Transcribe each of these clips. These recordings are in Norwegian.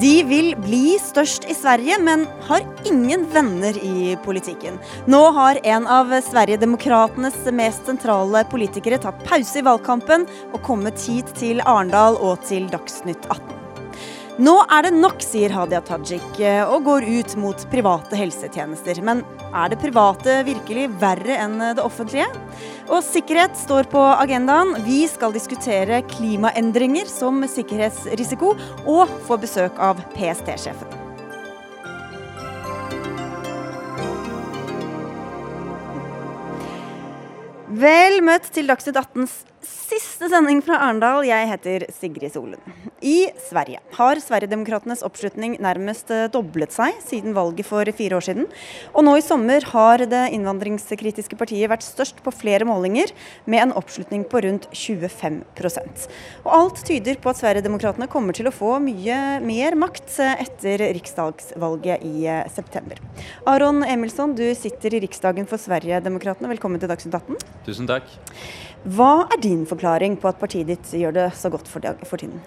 De vil bli størst i Sverige, men har ingen venner i politikken. Nå har en av Sverigedemokratenes mest sentrale politikere tatt pause i valgkampen og kommet hit til Arendal og til Dagsnytt 18. Nå er det nok, sier Hadia Tajik, og går ut mot private helsetjenester. Men er det private virkelig verre enn det offentlige? Og sikkerhet står på agendaen. Vi skal diskutere klimaendringer som sikkerhetsrisiko, og få besøk av PST-sjefen. Vel møtt til Dagsnytt 18s siste sending fra Arendal. Jeg heter Sigrid Solund. I Sverige har Sverigedemokratenes oppslutning nærmest eh, doblet seg siden valget for fire år siden. Og nå i sommer har det innvandringskritiske partiet vært størst på flere målinger, med en oppslutning på rundt 25% Og alt tyder på at Sverigedemokraterna kommer til å få mye mer makt eh, etter riksdagsvalget i eh, september. Aron Emilsson, du sitter i Riksdagen for Sverigedemokraterna. Velkommen til Dagsnytt 18. Tusen takk. Hva er din forklaring på at partiet ditt gjør det så godt for, for tiden?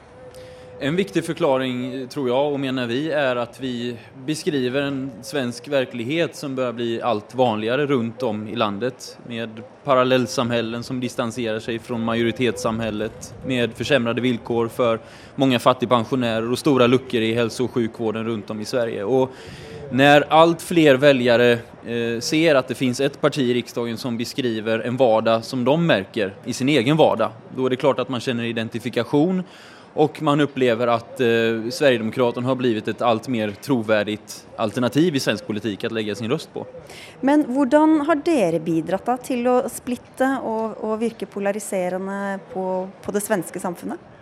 En viktig forklaring, tror jeg og mener vi, er at vi beskriver en svensk virkelighet som bør bli alt vanligere rundt om i landet. Med parallellsamfunn som distanserer seg fra majoritetssamfunnet, med forsemrede vilkår for mange fattige pensjonærer og store lukker i helse- og sjukvården rundt om i Sverige. Og når allt fler väljare eh, ser at det finns et parti i riksdagen som beskriver en vardag som de merker i sin egen vardag, da er det klart at man kjenner identifikasjon og man opplever at eh, Sverigedemokraterna har blivit et alt mer trovärdigt alternativ i svensk politikk å legge sin røst på. Men hvordan har dere bidratt till til å splitte og, virka virke polariserende på, på det svenske samfunnet?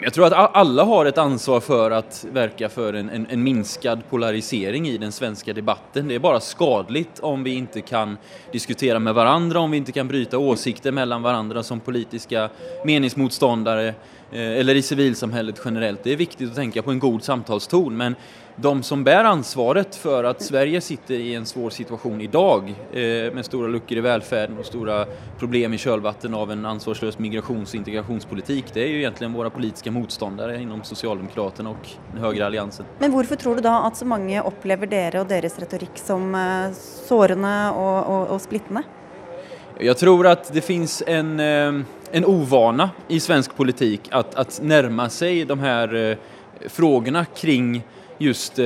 Jeg tror at alle har et ansvar for å verke for en, en, en minskad polarisering i den svenske debatten. Det er bare skadligt om vi ikke kan diskutere med hverandre, om vi ikke kan bryte åsikter mellom hverandre som politiske meningsmotståndare eh, eller i civilsamhället generellt. Det er viktig å tenke på en god samtalston, men de som bär ansvaret for at Sverige sitter i en svår situasjon i dag eh, med store luckor i välfärden og store problem i kölvatten av en ansvarsløs migrations- og integrationspolitik, det er jo egentlig våre politiske motståndare inom Socialdemokraterna og den högre alliansen. Men hvorfor tror du da at så mange opplever dere og deres retorikk som eh, sårende og, og, og splittende? Jeg tror at det finnes en, eh, en ovana i svensk politikk at, at nærme seg de her frågorna kring just eh,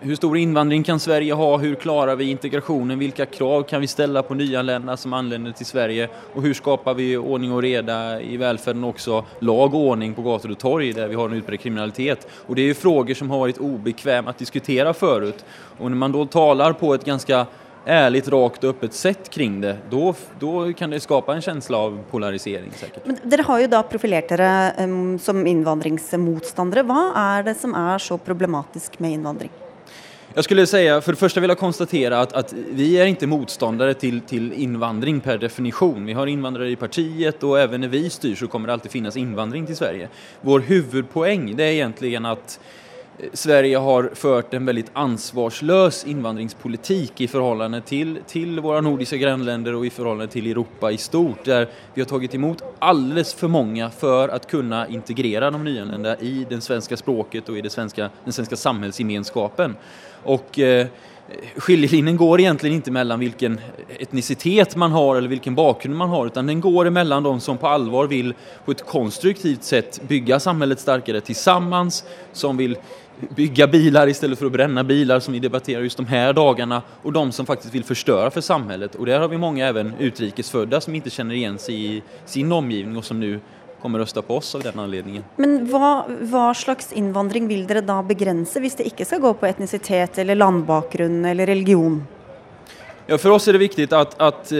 hur stor invandring kan Sverige ha, hur klarar vi integrationen, vilka krav kan vi ställa på nyanlända som anländer till Sverige och hur skapar vi ordning och reda i välfärden också, lag och ordning på gator och torg där vi har en utbredd kriminalitet. Och det är ju frågor som har varit obekväma att diskutera förut. Och när man då talar på ett ganska ærlig, rakt og åpent sett kring det, da kan det skape en känsla av polarisering. säkert. Men dere har jo da profilert dere um, som innvandringsmotstandere. Hva er det som er så problematisk med innvandring? Jeg skulle säga, för det første vil jeg konstatera at att vi er ikke motståndare til till invandring per definition. Vi har invandrare i partiet og även når vi styr så kommer det alltid finnes invandring til Sverige. Vår huvudpoäng det är egentligen att Sverige har ført en veldig ansvarsløs innvandringspolitikk i forhold til til våre nordiske grannländer og i forhold til Europa i stort, der vi har tatt imot alldeles for mange for å kunne integrere de nyanlända i det svenske språket og i svenska, den svenske samhällsgemenskapen. Och, eh, går egentlig ikke mellom hvilken etnisitet man har eller hvilken bakgrunn man har, utan den går mellom de som på allvar vil på et konstruktivt sett bygge samhället sterkere sammen, som vil bygge bilar istället for å brenne bilar som vi debatterer just de her dagene, og de som faktisk vil förstöra for samhället. Og der har vi mange även utrikesfödda som ikke kjenner igjen seg i sin omgivning og som nu kommer røste på oss av den anledningen. Men hva, hva, slags innvandring vil dere da begrense, hvis det ikke skal gå på etnisitet eller landbakgrunn eller religion? Ja, for oss er det viktig at, at,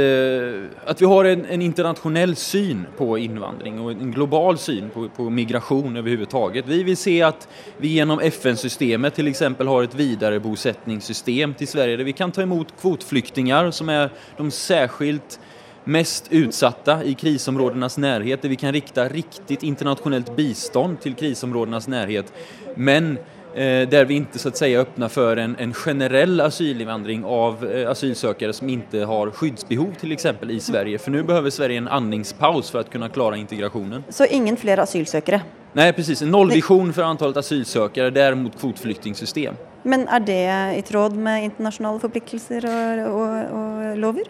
at vi har en, en, internasjonal syn på innvandring og en global syn på, på migrasjon overhodet. Vi vil se at vi gjennom FN-systemet til eksempel har et viderebosetningssystem til Sverige der vi kan ta imot kvotflyktingar som er de særskilt mest utsatta i krisområdenes nærhet, der vi kan rikte riktig internasjonelt bistand til krisområdenes nærhet. Men Eh, där vi inte så att säga öppnar för en, en generell asylinvandring av eh, asylsökare som inte har skyddsbehov till exempel i Sverige. För nu behöver Sverige en andningspaus för att kunna klara integrationen. Så ingen fler asylsökare? Nej, precis. En nollvision för antalet asylsökare, däremot kvotflyktingsystem. Men är det i tråd med internationella förpliktelser och, och, och lover?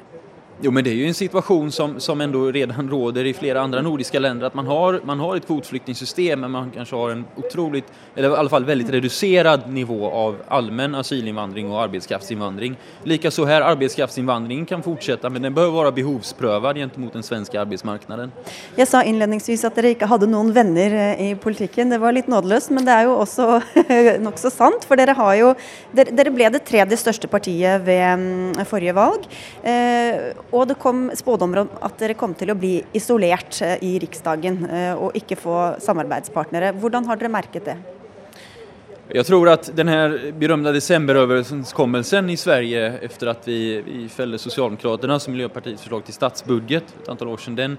Jo, men det är ju en situation som, som redan råder i flera andra nordiska länder, att man har, man har ett kvotflyktingsystem, men man kanske har en otroligt, eller i alla fall väldigt reducerad nivå av allmän asylinvandring och arbetskraftsinvandring. Likaså här, arbetskraftsinvandringen kan fortsätta, men den behöver vara behovsprövad gentemot den svenska arbetsmarknaden. Jag sa inledningsvis att dere inte hade någon vänner eh, i politiken, det var lite nådeløst, men det är ju också nokså sant, för dere har ju, dere blev det tredje största partiet vid forrige förra val. Eh, och det kom spådommer om at dere kom til å bli isolert eh, i riksdagen og ikke få samarbeidspartnere. Hvordan har dere merket det? Jeg tror at denne berømte desemberoverenskommelsen i Sverige efter at vi, vi felte Socialdemokraternas og Miljøpartiets forslag til statsbudget et antall år siden, den,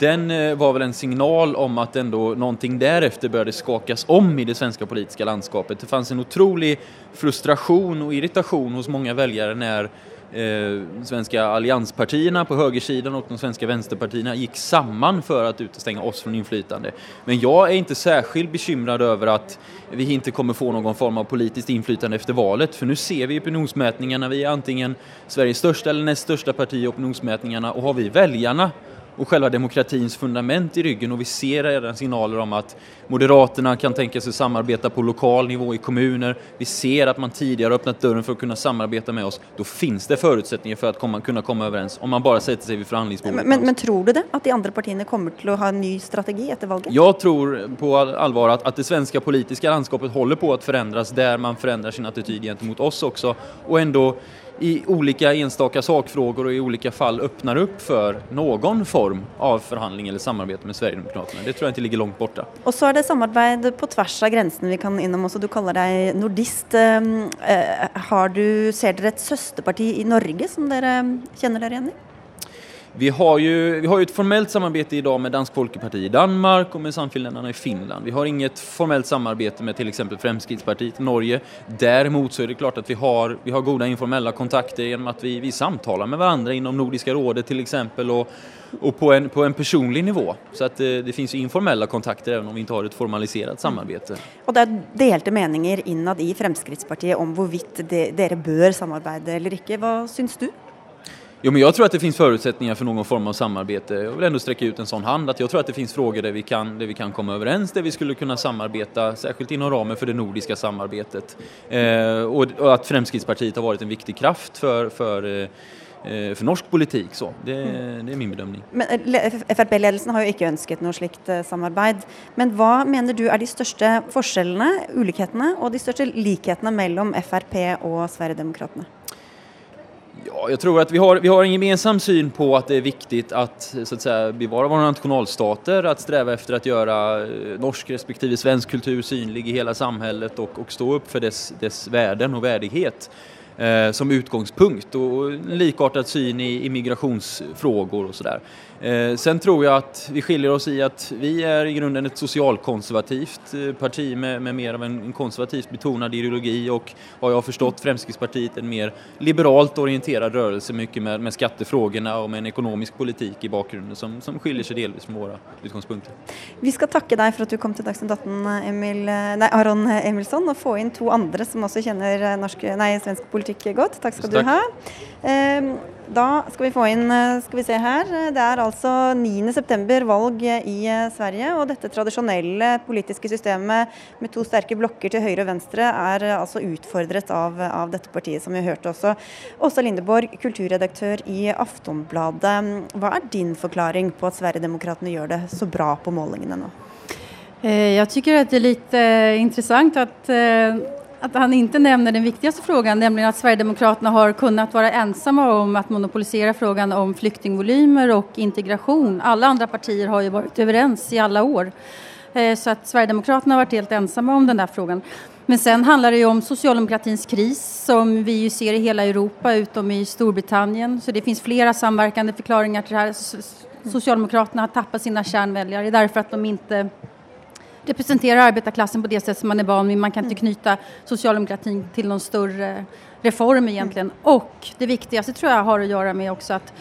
den eh, var vel en signal om at noe deretter begynte skakas om i det svenske politiske landskapet. Det fanns en utrolig frustrasjon og irritation hos mange velgere när eh, svenska allianspartierna på högersidan och de svenska vänsterpartierna gick samman för att utestänga oss från inflytande. Men jag är inte särskilt bekymrad över att vi inte kommer få någon form av politiskt inflytande efter valet, för nu ser vi i opinionsmätningarna, vi är antingen Sveriges största eller näst största parti i opinionsmätningarna. Och har vi väljarna och själva demokratins fundament i ryggen och vi ser redan signaler om att Moderaterna kan tänka sig samarbeta på lokal nivå i kommuner. Vi ser att man tidigare öppnat dörren för att kunna samarbeta med oss. Då finns det förutsättningar för att komma, kunna komma överens om man bara sätter sig vid förhandlingsbordet. Men, men, men, tror du det? Att de andra partierna kommer till att ha en ny strategi efter valet? Jag tror på allvar att, att det svenska politiska landskapet håller på att förändras där man förändrar sin attityd gentemot oss också och ändå i olika enstaka sakfrågor och i olika fall öppnar upp för någon form av förhandling eller samarbete med Sverigedemokraterna. Det tror jag inte ligger långt borta. Och så är det samarbete på tvärs av grensen vi kan inom också. Du kallar dig nordist. Ehm, eh, har du, ser dere ett søsterparti i Norge som dere kjenner dere igjen i? Vi har, ju, vi har ju ett formellt samarbete idag med Dansk Folkeparti i Danmark och med Sannfinländarna i Finland. Vi har inget formellt samarbete med till exempel Fremskrittspartiet i Norge. Däremot så är det klart att vi har, vi har goda informella kontakter genom att vi, vi samtalar med varandra inom Nordiska rådet till exempel och, och på, en, på en personlig nivå. Så att det, eh, det finns informella kontakter även om vi inte har ett formaliserat samarbete. Och det är delte meningar inad i Fremskrittspartiet om hvorvidt dere bör samarbeta eller inte. Vad syns du? Jo, men jag tror att det finns förutsättningar för någon form av samarbete. Jag vill ändå sträcka ut en sån hand att jag tror att det finns frågor där vi kan, där vi kan komma överens, där vi skulle kunna samarbeta, särskilt inom ramen för det nordiska samarbetet. Eh, och, och, att Fremskrittspartiet har varit en viktig kraft för, för eh, eh norsk politik. Så. Det, mm. det er min bedømning. Men eh, FrP-ledelsen har jo ikke ønsket noe slikt samarbeid. Men hva mener du er de største forskjellene, ulikhetene og de største likhetene mellom FrP og Sverigedemokraterna? Ja, jag tror att vi har, vi har en gemensam syn på att det är viktigt att, så att säga, bevara våra nationalstater, att sträva efter att göra eh, norsk respektive svensk kultur synlig i hela samhället och, och stå upp för dess, dess värden och värdighet eh, som utgångspunkt och en likartad syn i, i migrationsfrågor och sådär. Eh, sen tror jag att vi skiljer oss i att vi är i grunden ett socialkonservativt eh, parti med, med mer av en, konservativt betonad ideologi och har jag förstått Fremskrittspartiet en mer liberalt orienterad rörelse mycket med, med skattefrågorna och med en ekonomisk politik i bakgrunden som, som skiljer sig delvis från våra utgångspunkter. Vi ska tacka dig för att du kom till Dagsnytt 18, Emil, nej, Aron Emilsson och få in två andra som också känner norsk, nej, svensk politik gott. Tack ska Tack. du ha. Eh, da skal vi få inn eh, skal vi se her, Det er altså 9.9. valg i eh, Sverige. Og dette tradisjonelle politiske systemet med to sterke blokker til høyre og venstre er eh, altså utfordret av, av dette partiet, som vi hørte også. Åsa Lindeborg, kulturredaktør i Aftonbladet. Hva er din forklaring på at Sverigedemokraterna gjør det så bra på målingene nå? Jeg syns det er litt interessant att att han ikke nevner den viktigste frågan, nämligen att Sverigedemokraterna har kunnat vara ensamma om att monopolisera frågan om flyktingvolymer og integration. Alle andre partier har ju varit överens i alle år. Eh, så att Sverigedemokraterna har vært helt ensamma om den där frågan. Men sen handler det ju om socialdemokratins kris som vi ser i hele Europa utom i Storbritannien. Så det finns flere samverkande förklaringar till det här. Socialdemokraterna har tappat sina kärnväljare därför att de inte representerar arbetarklassen på det sätt som man är van vid. Man kan ikke knyta socialdemokratin til noen større reform egentligen. Och det viktigaste tror jeg har å gjøre med också att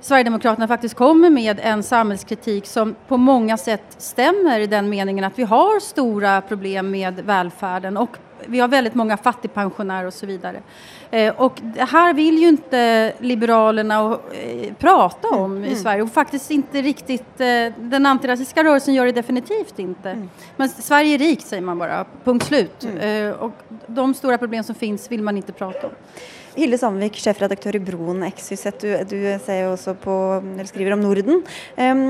Sverigedemokraterna faktiskt kommer med en samhällskritik som på många sätt stämmer i den meningen at vi har stora problem med välfärden och vi har väldigt många fattigpensionärer och så vidare. Eh, och det här vill ju inte Liberalerna och, eh, prata om mm. i Sverige och faktiskt inte riktigt, eh, den antirasistiska rörelsen gör det definitivt inte. Mm. Men Sverige är rikt säger man bara, punkt slut. Mm. Eh, och de stora problem som finns vill man inte prata om. Hilde Sandvik, sjefredaktør i Broen XYZ, du, du på, skriver om Norden. Um,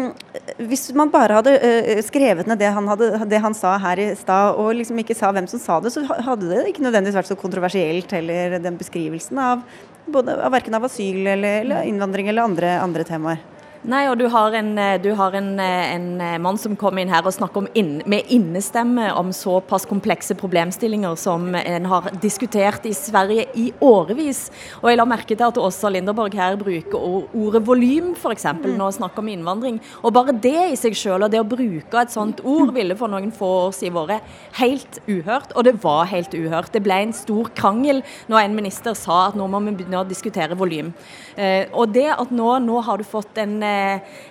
hvis man bare hadde uh, skrevet ned det han, hadde, det han, sa her i stad, og liksom ikke sa hvem som sa det, så hadde det ikke nødvendigvis vært så kontroversielt heller, den beskrivelsen av, både, av av asyl eller, eller innvandring eller andre, andre temaer. Nei, og du har, en, eh, du har en, eh, en, eh, mann som kom inn her og snakker inn, med innestemme om såpass komplekse problemstillinger som en har diskutert i Sverige i årevis. Og jeg la merke til at Åsa Linderborg her bruker ordet volym, f.eks. Mm. når hun snakker om innvandring. Og bare det i seg selv, og det å bruke et sånt ord, ville for noen få år siden vært helt uhørt. Og det var helt uhørt. Det ble en stor krangel når en minister sa at nå må vi begynne å diskutere volym. Og det at nå, nå har du fått en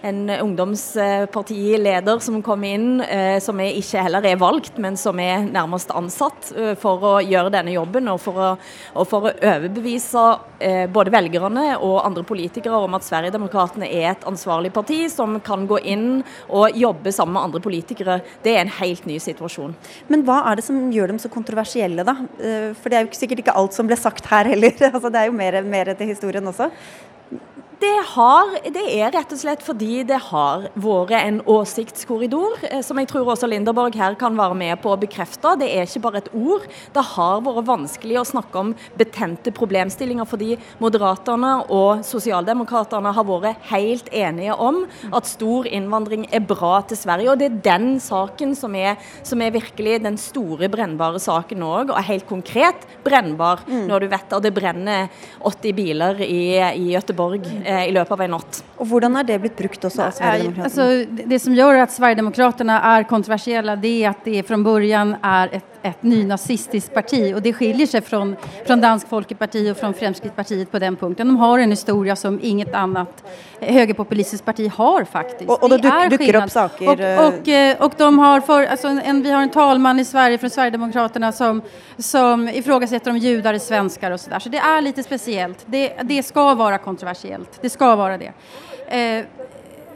en ungdomspartileder som kom inn, eh, som ikke heller er valgt, men som er nærmest ansatt eh, for å gjøre denne jobben, og for å, og for å overbevise eh, både velgerne og andre politikere om at Sverigedemokraterna er et ansvarlig parti som kan gå inn og jobbe sammen med andre politikere. Det er en helt ny situasjon. Men hva er det som gjør dem så kontroversielle, da? For det er jo sikkert ikke alt som ble sagt her heller. Altså, det er jo mer, mer til historien også. Det, har, det, er rett og slett fordi det har vært en åsiktskorridor, eh, som jeg tror også Linderborg her kan være med på å bekrefte. Det er ikke bare et ord. Det har vært vanskelig å snakke om betente problemstillinger, fordi Moderaterne og Sosialdemokraterne har vært helt enige om at stor innvandring er bra til Sverige. Og det er den saken som er, som er virkelig den store brennbare saken òg, og helt konkret brennbar mm. når du vet at det brenner 80 biler i, i Gøteborg. Eh, i løpet av en natt. Og Hvordan har det blitt brukt også av Sverigedemokraterna? Altså, det som gjør at Sverigedemokraterna er kontroversielle, det er at det fra begynnelsen er et, et nynazistiskt parti og det skiljer seg fra, fra Dansk Folkeparti og fra Fremskrittspartiet på den punkten. De har en historie som inget annet högerpopulistiskt parti har faktisk. Og, og det duk, dukker opp saker og, og, og, de har for, alltså en, Vi har en talmann i Sverige fra Sverigedemokraterna som, som ifrågasätter om judar er svenskar og så der. Så det er litt spesielt. Det, det skal være kontroversielt. Det skal være det. Eh,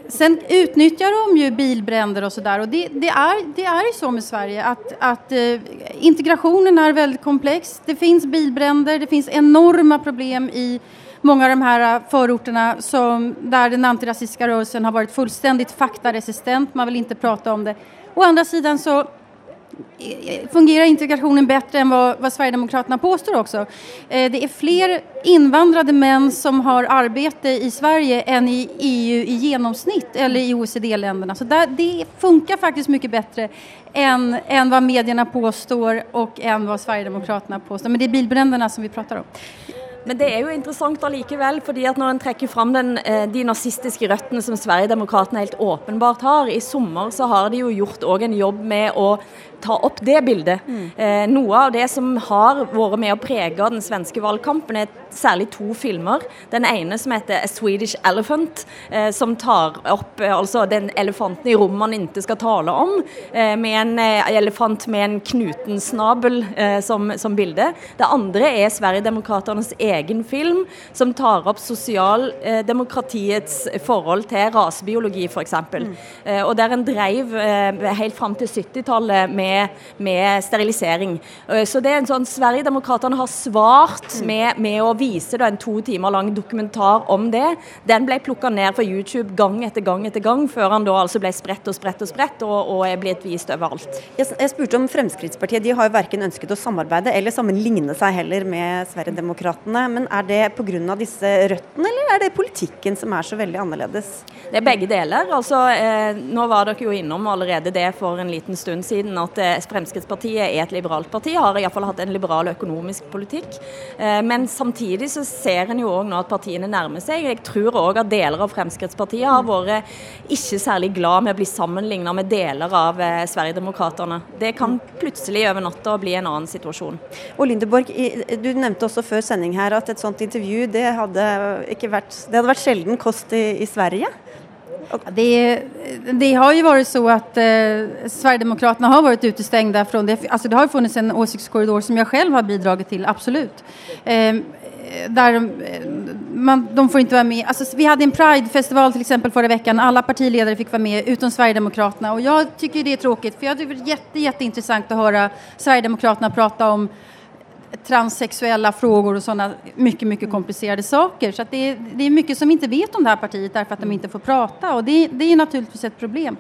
sen utnyttjar de ju bilbränder och sådär och det, det, är, det är ju så med Sverige att, att eh, integrationen är väldigt komplex. Det finns bilbränder, det finns enorma problem i många av de här förorterna som, där den antirasistiska rörelsen har varit fullständigt faktaresistent, man vill inte prata om det. Å andra sidan så fungerar integrationen bättre än vad, vad Sverigedemokraterna påstår också. Eh, det är fler invandrade män som har arbete i Sverige än i EU i genomsnitt eller i OECD-länderna. Så där, det funkar faktiskt mycket bättre än, än vad medierna påstår och än vad Sverigedemokraterna påstår. Men det är bilbränderna som vi pratar om. Men det er jo interessant allikevel, fordi at når en trekker fram den, eh, de nazistiske røttene som Sverigedemokraterna helt åpenbart har I sommer så har de jo gjort òg en jobb med å ta opp det bildet. Mm. Eh, noe av det som har vært med å prege den svenske valgkampen, er særlig to filmer. Den ene som heter 'A Swedish Elephant', eh, som tar opp eh, altså den elefanten i rommet man ikke skal tale om, eh, med en eh, elefant med en knutensnabel eh, som, som, bilde. Det andre er Sverigedemokraternes egen film, som tar opp sosialdemokratiets forhold til rasebiologi, f.eks. Mm. og der en dreiv helt fram til 70-tallet med med, med sterilisering. Eh, så det er en sånn Sverigedemokraterna har svart med, med å vise da, en to timer lang dokumentar om det. Den ble plukka ned fra YouTube gang etter gang etter gang, før han da altså ble spredt og spredt og spredt, og, og er blitt vist overalt. Jeg, jeg spurte om Fremskrittspartiet. De har jo verken ønsket å samarbeide eller sammenligne seg heller med. Sverigedemokraterna. Men er det pga. disse røttene, eller er det politikken som er så veldig annerledes? Det er begge deler. Altså, eh, nå var dere jo innom allerede det for en liten stund siden at eh, Fremskrittspartiet er et liberalt parti, har iallfall hatt en liberal økonomisk politikk. Eh, men samtidig så ser en jo òg nå at partiene nærmer seg. Jeg tror òg at deler av Fremskrittspartiet har vært ikke særlig glad med å bli sammenligna med deler av eh, Sverigedemokraterna. Det kan plutselig over natta bli en annen situasjon. Og Lindeborg, du nevnte også før sending her at et sånt intervju det hadde, vært, det hadde vært sjelden kost i, i Sverige? Det, det, har ju varit så att eh, Sverigedemokraterna har varit utestängda från det. Alltså det har funnits en åsiktskorridor som jag själv har bidragit till, absolut. Eh, där man, de får inte vara med. Alltså, vi hade en Pride-festival till exempel förra veckan. Alla partiledare fick vara med utom Sverigedemokraterna. Och jag tycker det är tråkigt för jag tycker det är jätte, jätteintressant att höra Sverigedemokraterna prata om transsexuella frågor och sådana mycket, mycket komplicerade saker. Så det det, är mycket som vi inte vet om det här partiet därför att de inte får prata och det, det är naturligtvis ett problem.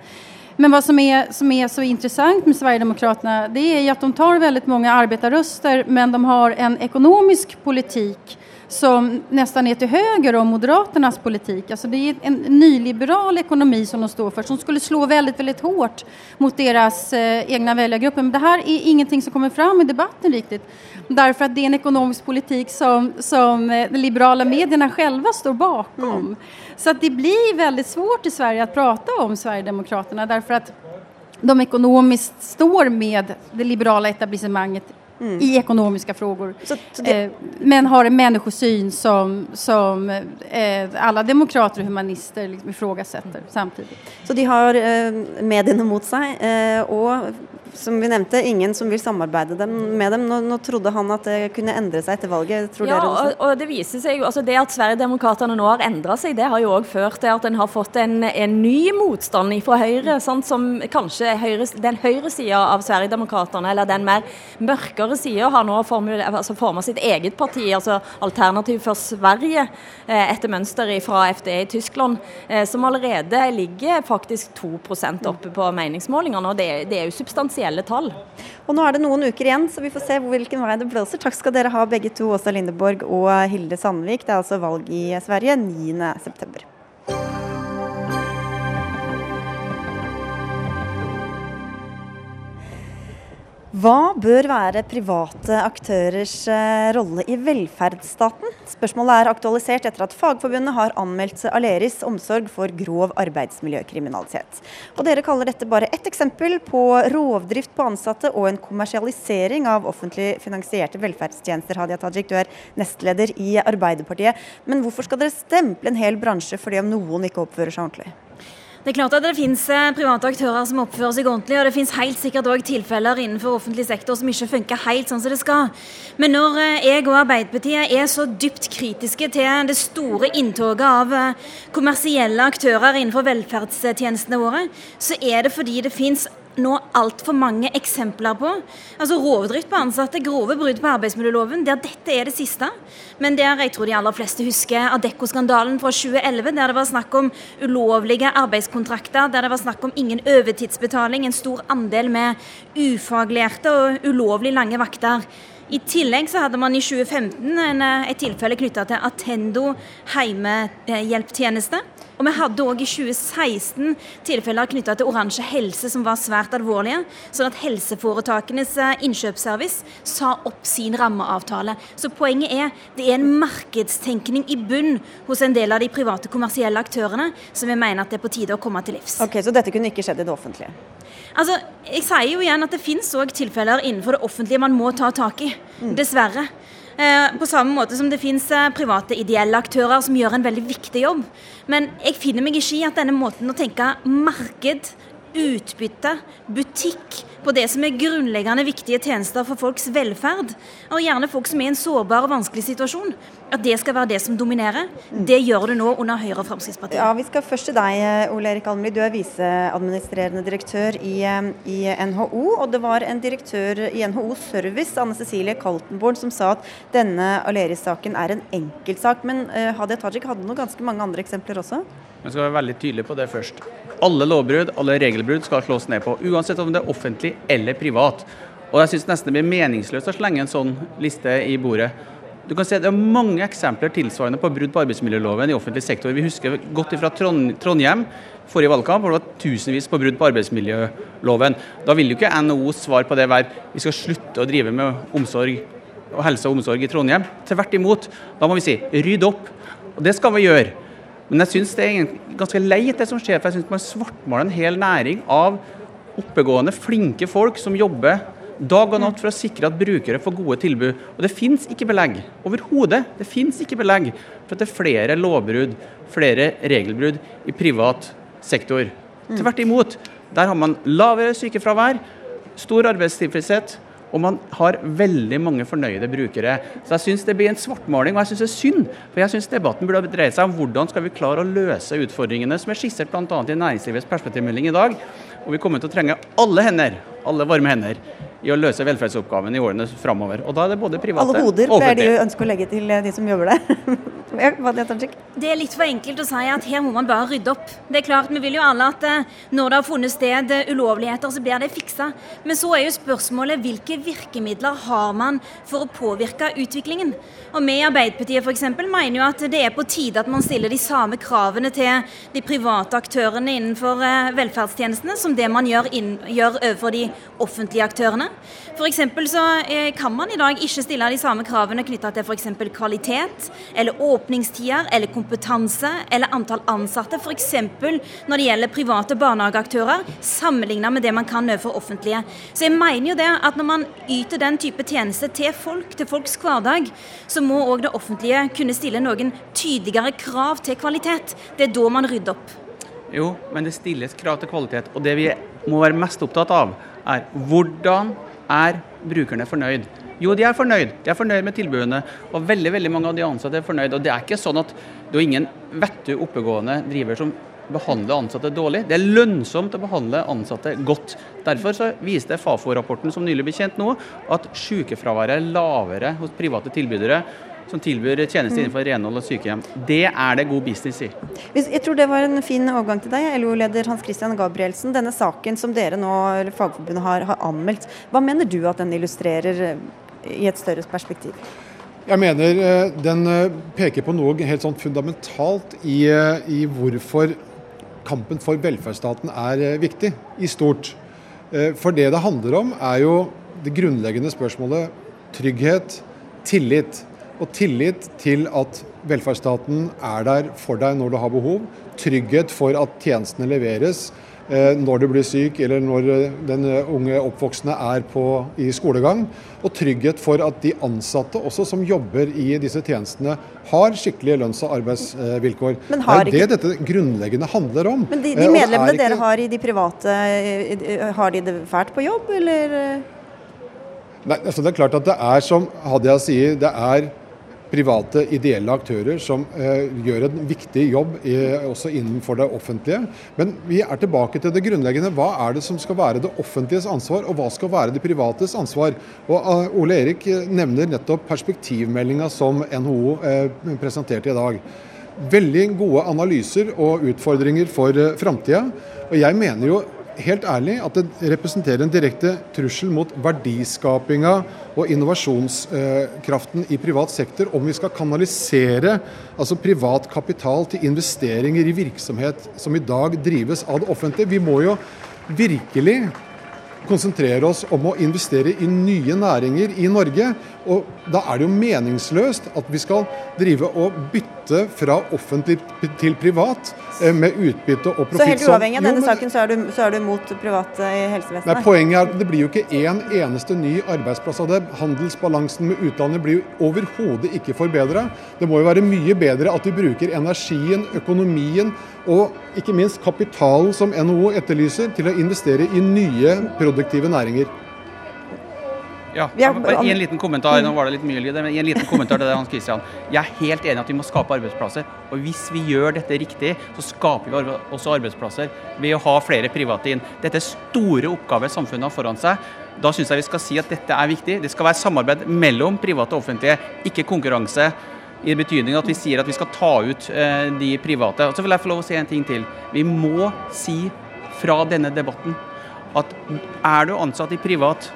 Men vad som är, som är så intressant med Sverigedemokraterna det är ju att de tar väldigt många arbetarröster men de har en ekonomisk politik som nästan är till höger om Moderaternas politik. Alltså det är en nyliberal ekonomi som de står för som skulle slå väldigt, väldigt hårt mot deras eh, egna väljargrupper. Men det här är ingenting som kommer fram i debatten riktigt. Därför att det är en ekonomisk politik som, som eh, de liberala medierna själva står bakom. Mm. Så att det blir väldigt svårt i Sverige att prata om Sverigedemokraterna därför att de ekonomiskt står med det liberala etablissemanget mm. i ekonomiska frågor. Så, så det... eh, men har en människosyn som, som eh, alla demokrater och humanister liksom ifrågasätter samtidigt. Så de har eh, medierna mot sig eh, och som vi nevnte, ingen som vil samarbeide dem, med dem. Nå, nå, trodde han at det kunne endre seg etter valget. Tror ja? Og, og det viser seg jo, altså det at Sverigedemokraterna nå har endra seg, det har jo òg ført til at en har fått en, en ny motstand fra Høyre. Sant, som kanskje høyre, den høyresida av Sverigedemokraterna, eller den mer mørkere sida, har nå formet forma sitt eget parti, altså Alternativ for Sverige, eh, etter mønster fra FDE i Tyskland, eh, som allerede ligger faktisk 2% oppe på meningsmålingene. og det, det er jo substansielt offisielle tall. Og nå er det noen uker igjen, så vi får se hvilken vei det blåser. Takk skal dere ha begge to, Åsa Lindeborg og Hilde Sandvik. Det er altså valg i Sverige 9.9. Hva bør være private aktørers eh, rolle i velferdsstaten? Spørsmålet er aktualisert etter at Fagforbundet har anmeldt Aleris omsorg for grov arbeidsmiljøkriminalitet. Og Dere kaller dette bare ett eksempel på rovdrift på ansatte og en kommersialisering av offentlig finansierte velferdstjenester. Hadia Tajik, du er nestleder i Arbeiderpartiet. Men hvorfor skal dere stemple en hel bransje fordi om noen ikke oppfører seg ordentlig? Det er klart at det finnes eh, private aktører som oppfører seg ordentlig, og det finnes helt sikkert òg tilfeller innenfor offentlig sektor som ikke funker helt sånn som det skal. Men når eh, jeg og Arbeiderpartiet er så dypt kritiske til det store inntoget av eh, kommersielle aktører innenfor velferdstjenestene våre, så er det fordi det finnes nå altfor mange eksempler på. Altså Rovdrift på ansatte, grove brudd på arbeidsmiljøloven, der dette er det siste. Men der jeg tror de aller fleste husker Adecco-skandalen fra 2011, der det var snakk om ulovlige arbeidskontrakter, der det var snakk om ingen overtidsbetaling, en stor andel med ufaglærte og ulovlig lange vakter. I tillegg så hadde man i 2015 en, et tilfelle knytta til Attendo heimehjelptjeneste. Og vi hadde òg i 2016 tilfeller knytta til Oransje Helse som var svært alvorlige. Sånn at helseforetakenes eh, innkjøpsservice sa opp sin rammeavtale. Så poenget er det er en markedstenkning i bunn hos en del av de private kommersielle aktørene som vi mener at det er på tide å komme til livs. Ok, Så dette kunne ikke skjedd i det offentlige? Altså, jeg sier jo igjen at det finnes òg tilfeller innenfor det offentlige man må ta tak i. Mm. Dessverre. Eh, på samme måte som det fins eh, private ideelle aktører som gjør en veldig viktig jobb. Men jeg finner meg ikke i at denne måten å tenke marked, utbytte, butikk på det som er grunnleggende viktige tjenester for folks velferd, og gjerne folk som er i en sårbar og vanskelig situasjon, at det skal være det som dominerer. Det gjør det nå under Høyre og Fremskrittspartiet. Ja, Vi skal først til deg, Ole Erik Almli. Du er viseadministrerende direktør i, eh, i, NHO. Og det var en direktør i NHO Service, Anne Cecilie Kaltenborn, som sa at denne Aleris-saken er en enkeltsak. Men uh, Hadia Tajik hadde noe ganske mange andre eksempler også? Vi skal være veldig tydelige på det først. Alle lovbrudd, alle regelbrudd skal slås ned på, uansett om det er offentlig eller privat. Og jeg syns nesten det blir meningsløst å slenge en sånn liste i bordet. Du kan se Det er mange eksempler tilsvarende på brudd på arbeidsmiljøloven i offentlig sektor. Vi husker godt fra Trondheim forrige valgkamp, hvor det var tusenvis på brudd på arbeidsmiljøloven. Da vil jo ikke NHOs svar på det være vi skal slutte å drive med omsorg og helse og omsorg i Trondheim. Tvert imot. Da må vi si rydd opp. Og det skal vi gjøre. Men jeg syns det er ganske leit det som skjer, for jeg syns man svartmaler en hel næring av oppegående, flinke folk som jobber dag og natt for å sikre at brukere får gode tilbud. Og det finnes ikke belegg overhodet. Det finnes ikke belegg for at det er flere lovbrudd, flere regelbrudd i privat sektor. Tvert imot. Der har man lavere sykefravær, stor arbeidstilfredshet, og man har veldig mange fornøyde brukere. Så jeg syns det blir en svartmaling, og jeg syns det er synd. For jeg syns debatten burde dreie seg om hvordan skal vi klare å løse utfordringene som er skissert bl.a. i Næringslivets perspektivmelding i dag. Og vi kommer til å trenge alle hender, alle varme hender, i å løse velferdsoppgaven i årene framover. Og da er det både private og offentlige. Alle hoder pleier de å ønske å legge til de som jobber der. det er litt for enkelt å si at her må man bare rydde opp. Det er klart, Vi vil jo alle at eh, når det har funnet sted eh, ulovligheter, så blir det fiksa. Men så er jo spørsmålet hvilke virkemidler har man for å påvirke utviklingen? Og Vi i Arbeiderpartiet for eksempel, mener jo at det er på tide at man stiller de samme kravene til de private aktørene innenfor eh, velferdstjenestene som det man gjør, inn, gjør overfor de offentlige aktørene. F.eks. så eh, kan man i dag ikke stille de samme kravene knytta til f.eks. kvalitet, eller åpningstider, eller kompetanse, eller antall ansatte. F.eks. når det gjelder private barnehageaktører, sammenligna med det man kan overfor offentlige. Så jeg mener jo det at når man yter den type tjeneste til folk, til folks hverdag, så må òg det offentlige kunne stille noen tydeligere krav til kvalitet. Det er da man rydder opp. Jo, men det stilles krav til kvalitet. Og det vi må være mest opptatt av, er hvordan er brukerne fornøyd? Jo, de er fornøyd. De er fornøyd med tilbudene. Og veldig veldig mange av de ansatte er fornøyd. Og det er ikke sånn at det er ingen vettu, oppegående driver som behandler ansatte dårlig. Det er lønnsomt å behandle ansatte godt. Derfor så viste Fafo-rapporten som nylig ble kjent nå, at sykefraværet er lavere hos private tilbydere som tilbyr tjenester innenfor renhold og sykehjem. Det er det god business i. Jeg tror det var en fin overgang til deg, LO-leder Hans Christian Gabrielsen. Denne saken som dere nå, eller Fagforbundet har, har anmeldt, hva mener du at den illustrerer eh, i et større perspektiv? Jeg mener eh, den eh, peker på noe helt sånn fundamentalt i, i hvorfor kampen for velferdsstaten er viktig, i stort. For det det handler om, er jo det grunnleggende spørsmålet trygghet, tillit og tillit til at velferdsstaten er der for deg når du har behov. Trygghet for at tjenestene leveres eh, når du blir syk eller når eh, den unge oppvoksende er på, i skolegang. Og trygghet for at de ansatte også som jobber i disse tjenestene har skikkelige lønns- og arbeidsvilkår. det er det dette grunnleggende handler om. Men de, de eh, medlemmene ikke... dere har i de private, har de det fælt på jobb, eller? Nei, altså Det er klart at det er som Hadia sier, det er private ideelle aktører som eh, gjør en viktig jobb i, også innenfor det offentlige. Men vi er tilbake til det grunnleggende. Hva er det som skal være det offentliges ansvar, og hva skal være det privates ansvar? Og uh, Ole Erik eh, nevner nettopp perspektivmeldinga som NHO eh, presenterte i dag. Veldig gode analyser og utfordringer for eh, framtida. Og jeg mener jo helt ærlig at det representerer en direkte trussel mot verdiskapinga og innovasjonskraften i privat sektor om vi skal kanalisere altså privat kapital til investeringer i virksomhet som i dag drives av det offentlige. Vi må jo virkelig konsentrere oss om å investere i nye næringer i Norge. Og da er det jo meningsløst at vi skal drive og bytte fra offentlig til privat eh, med utbytte og profitt. Så helt uavhengig av denne saken, så er, du, så er du mot private i helsevesenet? Nei, poenget er at det blir jo ikke én en eneste ny arbeidsplass av det. Handelsbalansen med utlandet blir jo overhodet ikke forbedra. Det må jo være mye bedre at vi bruker energien, økonomien og ikke minst kapitalen som NHO etterlyser, til å investere i nye produktive næringer. Ja, I en liten kommentar nå var det litt mye lyd, men en liten kommentar til det, Hans Christian. Jeg er helt enig i at vi må skape arbeidsplasser. Og hvis vi gjør dette riktig, så skaper vi også arbeidsplasser ved å ha flere private inn. Dette er store oppgaver samfunnet har foran seg. Da syns jeg vi skal si at dette er viktig. Det skal være samarbeid mellom private og offentlige, ikke konkurranse i betydning at vi sier at vi skal ta ut eh, de private. Og så vil jeg få lov å si en ting til. Vi må si fra denne debatten at er du ansatt i privat,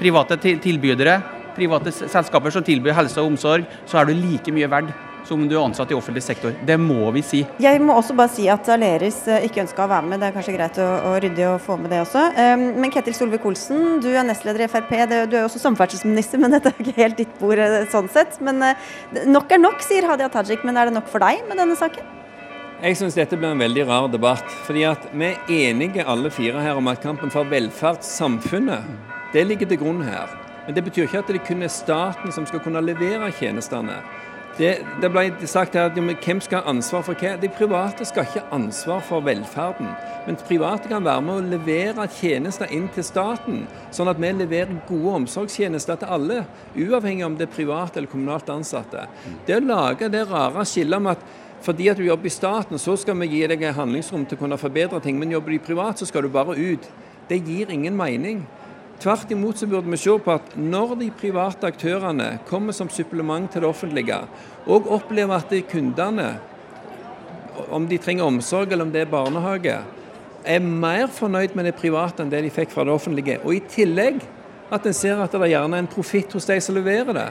private tilbydere private selskaper som tilbyr helse og omsorg, så er du like mye verd som du er ansatt i offentlig sektor. Det må vi si. Jeg må også bare si at Aleris eh, ikke ønska å være med. Det er kanskje greit å, å rydde og få med det også. Um, men Ketil Solvik-Olsen, du er nestleder i Frp. Det, du er jo også samferdselsminister, men dette er ikke helt ditt bord eh, sånn sett. Men uh, nok er nok, sier Hadia Tajik. Men er det nok for deg med denne saken? Jeg syns dette blir en veldig rar debatt. fordi at Vi er enige alle fire her om at kampen for velferdssamfunnet det ligger til grunn her. Men det betyr ikke at det kun er staten som skal kunne levere tjenestene. Det, det, ble sagt her at hvem skal ha ansvar for hva? De private skal ikke ha ansvar for velferden. Men private kan være med å levere tjenester inn til staten, sånn at vi leverer gode omsorgstjenester til alle, uavhengig om det er private eller kommunalt ansatte. Det å lage det rare skillet med at fordi at du jobber i staten, så skal vi gi deg handlingsrom til å kunne forbedre ting, men jobber du privat, så skal du bare ut. Det gir ingen mening. Tvert imot så burde vi se på at når de private aktørene kommer som supplement til det offentlige, og opplever at de kundene, om de trenger omsorg eller om det er barnehage, er mer fornøyd med det private enn det de fikk fra det offentlige, og i tillegg at en ser at det gjerne er en profitt hos de som leverer det,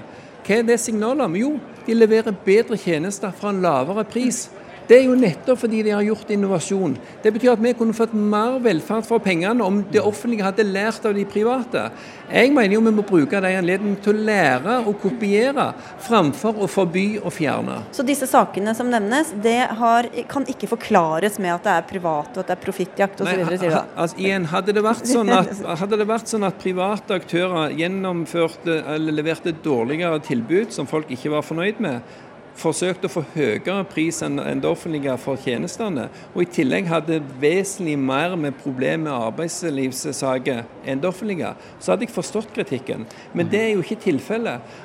hva er det signalet om? Jo, de leverer bedre tjenester for en lavere pris. Det er jo nettopp fordi de har gjort innovasjon. Det betyr at vi kunne fått mer velferd for pengene om det offentlige hadde lært av de private. Jeg mener jo vi må bruke de anledningene til å lære og kopiere, framfor å forby og fjerne. Så disse sakene som nevnes, det har, kan ikke forklares med at det er privat og at det er profittjakt osv.? Altså, igjen, hadde det, vært sånn at, hadde det vært sånn at private aktører gjennomførte eller leverte dårligere tilbud som folk ikke var fornøyd med, forsøkt å få høyere pris enn det offentlige for tjenestene, og i tillegg hadde vesentlig mer med problemer med arbeidslivssaker enn det offentlige, så hadde jeg forstått kritikken. Men det er jo ikke tilfellet.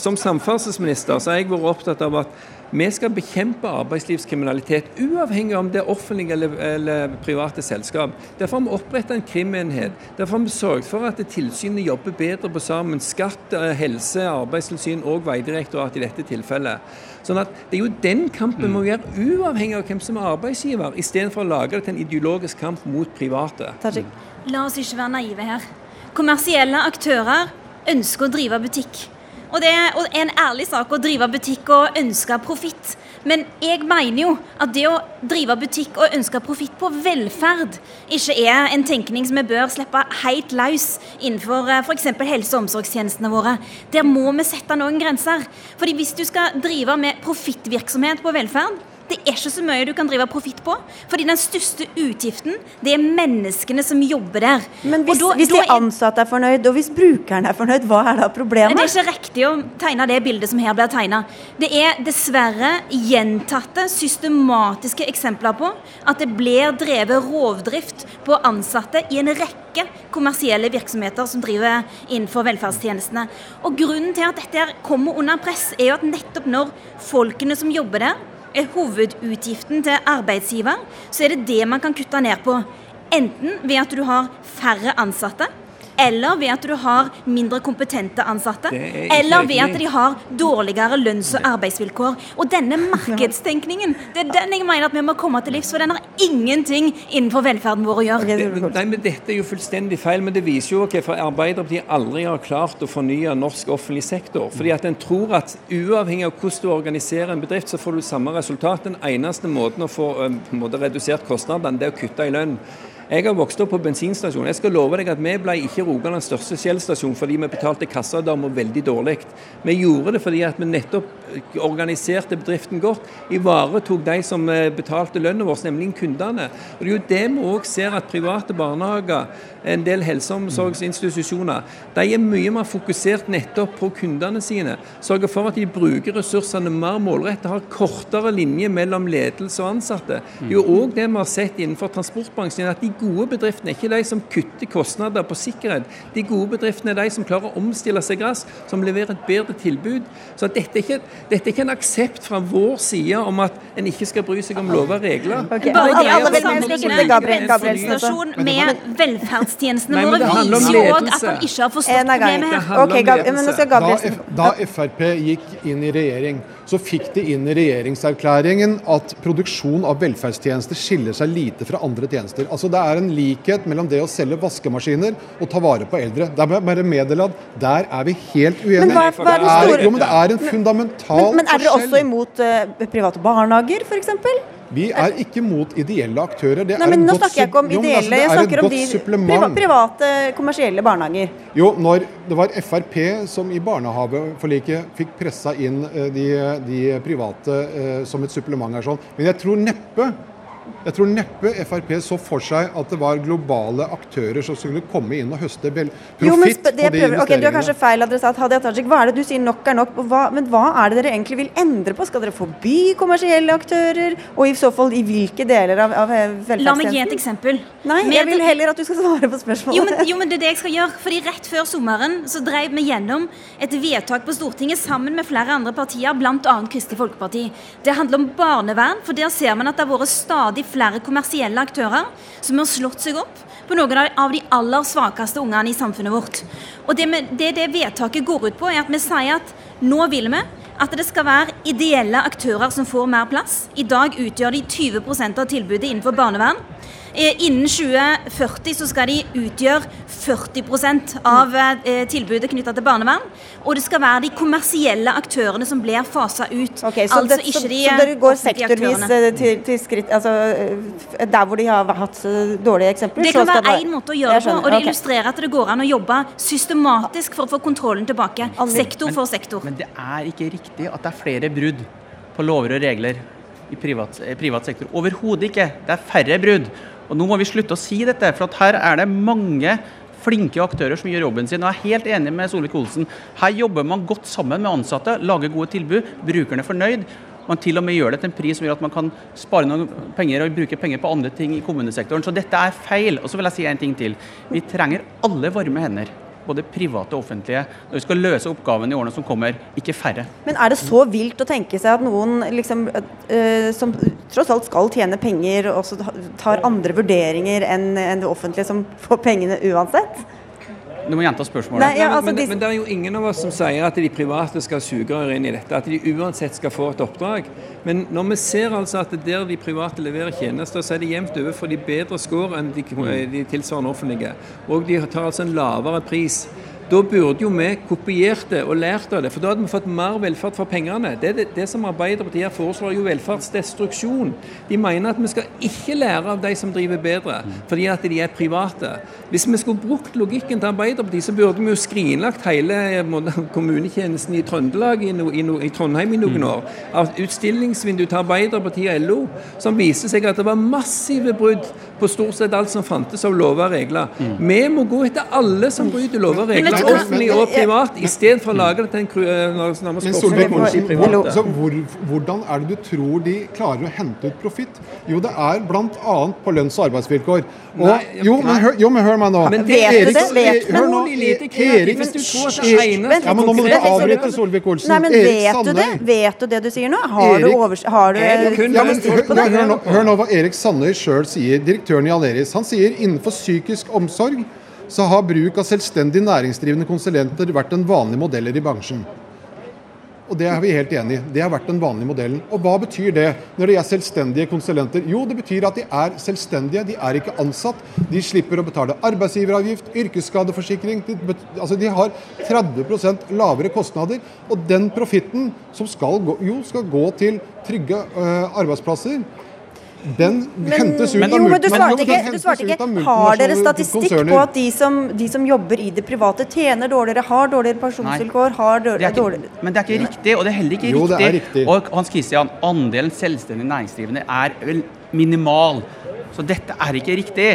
Som samferdselsminister så har jeg vært opptatt av at vi skal bekjempe arbeidslivskriminalitet, uavhengig om det er offentlige eller, eller, private selskap. Derfor har vi opprettet en krimenhet. Derfor har vi sørget for at tilsynet jobber bedre på sammen. Skatt, eh, helse, arbeidstilsyn og Vegdirektoratet i dette tilfellet. Sånn at Det er jo den kampen vi må gjøre, uavhengig av hvem som er arbeidsgiver, istedenfor å lage det til en ideologisk kamp mot private. Tajik. La oss ikke være naive her. Kommersielle aktører ønsker å drive butikk. Og det er en ærlig sak å drive butikk og ønske profitt. Men jeg mener jo at det å drive butikk og ønske profitt på velferd ikke er en tenkning som vi bør slippe helt løs innenfor eh, f.eks. helse- og omsorgstjenestene våre. Der må vi sette noen grenser. Fordi hvis du skal drive med profittvirksomhet på velferd, det er ikke så mye du kan drive profitt på. Fordi den største utgiften, det er menneskene som jobber der. Men hvis, da, hvis de ansatte er fornøyd, og hvis brukeren er fornøyd, hva er da problemet? Det er ikke riktig å tegne det bildet som her blir tegna. Det er dessverre gjentatte, systematiske eksempler på at det blir drevet rovdrift på ansatte i en rekke kommersielle virksomheter som driver innenfor velferdstjenestene. Og Grunnen til at dette kommer under press, er jo at nettopp når folkene som jobber der, er hovedutgiften til arbeidsgiver, så er det det man kan kutte ned på. Enten ved at du har færre ansatte, eller ved at du har mindre kompetente ansatte, eller ved at de har dårligere lønns- og arbeidsvilkår. Og denne markedstenkningen, det er den jeg mener at vi må komme til livs, for den har ingenting innenfor velferden vår å gjøre. Nei, men Dette er jo fullstendig feil, men det viser jo hvorfor Arbeiderpartiet aldri har klart å fornye norsk offentlig sektor. Fordi at en tror at uavhengig av hvordan du organiserer en bedrift, så får du samme resultat. Den eneste måten å få måte, redusert kostnadene, det er å kutte i lønn. Jeg har vokst opp på bensinstasjon. Jeg skal love deg at vi ble ikke Rogalands største Shell-stasjon fordi vi betalte kassadamer veldig dårlig. Vi gjorde det fordi at vi nettopp organiserte bedriften godt. Ivaretok de som eh, betalte lønna vår, nemlig kundene. Og Det er jo det vi òg ser at private barnehager, en del helse- og omsorgsinstitusjoner, de er mye mer fokusert nettopp på kundene sine. Sørger for at de bruker ressursene mer målrettet, har kortere linje mellom ledelse og ansatte. Det er jo òg det vi har sett innenfor transportbransjen. at de gode bedriftene er ikke de som kutter kostnader på sikkerhet. De gode bedriftene er de som klarer å omstille seg raskt, som leverer et bedre tilbud. Så dette er, ikke, dette er ikke en aksept fra vår side om at en ikke skal bry seg om lover og regler. Okay. Bare det å sammenligne bensinstasjon med velferdstjenestene våre viser òg at han ikke har forstått problemet her. Okay, da, da Frp gikk inn i regjering, så fikk de inn i regjeringserklæringen at produksjon av velferdstjenester skiller seg lite fra andre tjenester. Altså Det er en likhet mellom det å selge vaskemaskiner og ta vare på eldre. Det er bare meddele at der er vi helt uenige. Men hva, hva er det, Det er- Jo, men det er en fundamental men, men er dere også imot uh, private barnehager, f.eks.? Vi er ikke mot ideelle aktører. Det Nei, men Nå snakker jeg ikke om Jo, altså, ideelle, jeg er snakker om de priva- private, kommersielle barnehager. Jo, når det var Frp som i barnehageforliket fikk pressa inn eh, de, de private eh, som et supplement her sånn. Men jeg tror neppe jeg tror neppe Frp så for seg at det var globale aktører som skulle komme inn og høste profitt på de investeringene. prøver, ok, Du har kanskje feil adressat. Hadia Tajik, hva er det du sier nok er nok? Hva, men hva er det dere egentlig vil endre på? Skal dere forby kommersielle aktører? Og i så fall i hvilke deler av, av velferdstjenesten? La meg gi et eksempel. Nei, Med- jeg vil heller at du skal svare på spørsmålet. Jo men, jo, men det er det jeg skal gjøre. Fordi Rett før sommeren så drev vi gjennom et vedtak på Stortinget sammen med flere andre partier, bl.a. Kristelig Folkeparti. Det handler om barnevern, for der ser man at det har vært stadig flere kommersielle aktører som har slått seg opp på noen av- de aller svakeste ungene i samfunnet vårt. Og det, med, det det vedtaket går ut på, er at vi sier at nå vil vi at det skal være ideelle aktører som får mer plass. I dag utgjør de 20% av tilbudet innenfor barnevern. Eh, Innen 2040 så skal de utgjøre 40% av eh, tilbudet knytta til barnevern. Og det skal være de kommersielle aktørene som blir fasa ut. Okay, så, altså det, ikke så, de så dere går sektorvis eh, til, til skritt altså, eh, Der hvor de har hatt eh, dårlige eksempler? Det så kan skal være én måte å gjøre det på, og det illustrerer at det går an å jobbe systematisk for å få kontrollen tilbake. Sektor for sektor. Men det er ikke riktig at det er flere brudd på lover og regler i privat, eh, privat sektor. Overhodet ikke. Det er færre brudd. Og nå må vi slutte å si dette, for her er det mange flinke aktører som gjør jobben sin. Og jeg er helt enig med Solvik-Olsen. Her jobber man godt sammen med ansatte, lager gode tilbud, brukerne er fornøyd. Man til og med gjør det til en pris som gjør at man kan spare noen penger og bruke penger på andre ting i kommunesektoren. Så dette er feil. Og så vil jeg si en ting til. Vi trenger alle varme hender. Både private og offentlige, når vi skal løse oppgavene i årene som kommer, ikke færre. Men er det så vilt å tenke seg at noen liksom, øh, som tross alt skal tjene penger, også tar andre vurderinger enn det offentlige, som får pengene uansett? Du må gjenta spørsmålet. Nei, ja, men, altså, men, men, men det er jo ingen av oss som sier at de private skal sugerør inn i dette, at de uansett skal få et oppdrag. Men når vi ser altså at der de private leverer tjenester, så er det jevnt over for de bedre score enn de, de tilsvarende offentlige. Og de tar altså en lavere pris. Da burde jo vi kopiert det og lært av det, for da hadde vi fått mer velferd for pengene. Det, det, det som Arbeiderpartiet her foreslår, er jo velferdsdestruksjon. De mener at vi skal ikke lære av de som driver bedre, fordi at de er private. Hvis vi skulle brukt logikken til Arbeiderpartiet, så burde vi jo skrinlagt hele eh, kommunetjenesten i Trøndelag i, no, i, no, i Trondheim i noen år. Av utstillingsvindu til Arbeiderpartiet og LO, som viser seg at det var massive brudd på stort sett alt som fantes av lover og regler. Vi må gå etter alle som bryter lover og regler, offentlig og privat, istedenfor å lage det til en kru- eh, så hvor, hvordan er det du tror de klarer å hente ut profitt? Jo, det er bl.a. på lønns- og arbeidsvilkår. Og, Nei, jo, men hør, jo, men hør meg nå. Men det Vet du Erik- det? Vet- hør nå. Erik- Hvis du tror at det Erik- Ja, men nå må du konkrete- avbryte Solvik-Olsen. Nei, men Erik vet du det? Vet du det du sier nå? Har du, Erik- har du Er Ja, men hør, nå, hør nå hva Erik Sandøy sjøl sier, direktøren i Aleris. Han sier innenfor psykisk omsorg så har bruk av selvstendig næringsdrivende konsulenter vært den vanlige modeller i bransjen. Og det er vi helt enig i. Det har vært den vanlige modellen. Og hva betyr det når de er selvstendige konsulenter? Jo, det betyr at de er selvstendige, de er ikke ansatt. De slipper å betale arbeidsgiveravgift, yrkesskadeforsikring. De, altså de har 30% lavere kostnader. Og den profitten som skal gå, jo, skal gå til trygge øh, arbeidsplasser, den hentes ut av jo, men du svarte ikke. Du svarte ikke. Har dere statistikk konserner. på at de som, de som jobber i det private, tjener dårligere, har dårligere pensjonsvilkår, har dårligere, dårligere men det er ikke riktig, og det er heller ikke Jo, riktig. det er riktig. Og Hans Christian, andelen selvstendig næringsdrivende er vel minimal. Så dette er ikke riktig.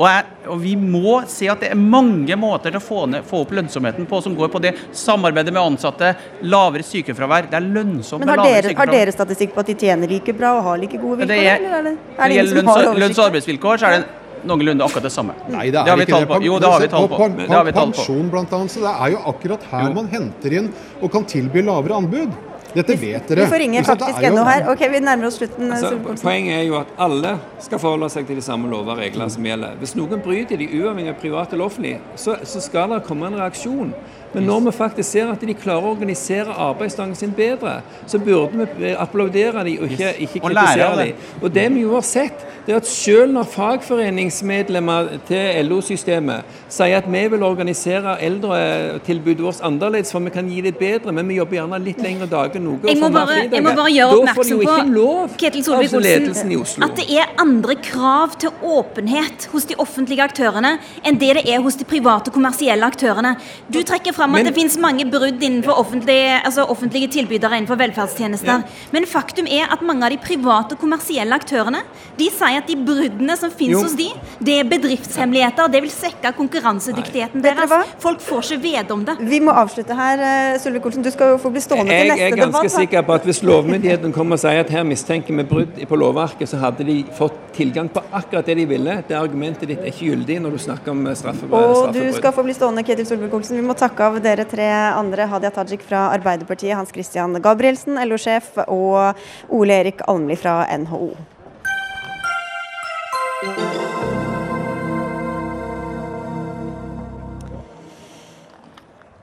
Og, jeg, og vi må se at det er mange måter til å få, ned, få opp lønnsomheten på, som går på det samarbeidet med ansatte, lavere sykefravær. Det er lønnsomt Men med har lavere dere, har dere statistikk på at de tjener like bra og har like gode vilkår? det er, eller er det, er det det lønns, lønns- og arbeidsvilkår, så er det noenlunde akkurat det samme. Nei, det er har vi ikke tall på. Jo, det har vi tall på. Det pensjon blant annet, så det er jo akkurat her man henter inn og kan tilby lavere anbud. Dette vet dere. Vi får ringe? Faktisk ennå her. Ok, vi nærmer oss slutten. Altså, poenget er jo at alle skal forholde seg til de samme lover og regler som gjelder. Hvis noen bryter de uavhengig av privat eller offentlig, så, så skal det komme en reaksjon. Men når vi faktisk ser at de klarer å organisere arbeidsdagen sin bedre, så burde vi applaudere dem og ikke, ikke kritisere dem. Og det vi jo har sett, det er at selv når fagforeningsmedlemmer til LO-systemet sier at vi vil organisere eldretilbudet vårt annerledes, for vi kan gi det bedre, men vi jobber gjerne litt lengre dager noe. Jeg må, bare, jeg må bare gjøre oppmerksom på Ketil Solvik-Olsen, at det er andre krav til åpenhet hos de offentlige aktørene enn det det er hos de private kommersielle aktørene. Du trekker fram at men, det finnes mange brudd innenfor offentlige, altså offentlige tilbydere innenfor velferdstjenester. Ja. Men faktum er at mange av de private kommersielle aktørene de sier at de bruddene som finnes hos de, det er bedriftshemmeligheter. Det vil svekke konkurransedyktigheten Nei. deres. Folk får ikke vite om det. Vi må avslutte her. Eh, Solvik-Olsen, du skal jo få bli stående jeg, til neste debatt. Jeg er ganske debatt, sikker på at hvis lovmyndigheten kommer og sier at her mistenker vi brudd på lovverket, så hadde de fått tilgang på akkurat det de ville. Det argumentet ditt er ikke gyldig når du snakker om straffebrudd. Og du skal få bli stående, Ketil Solvik-Olsen. Vi må takke av dere tre andre. Hadia Tajik fra Arbeiderpartiet, Hans Christian Gabrielsen, LO-sjef, og Ole Erik Almli fra NHO.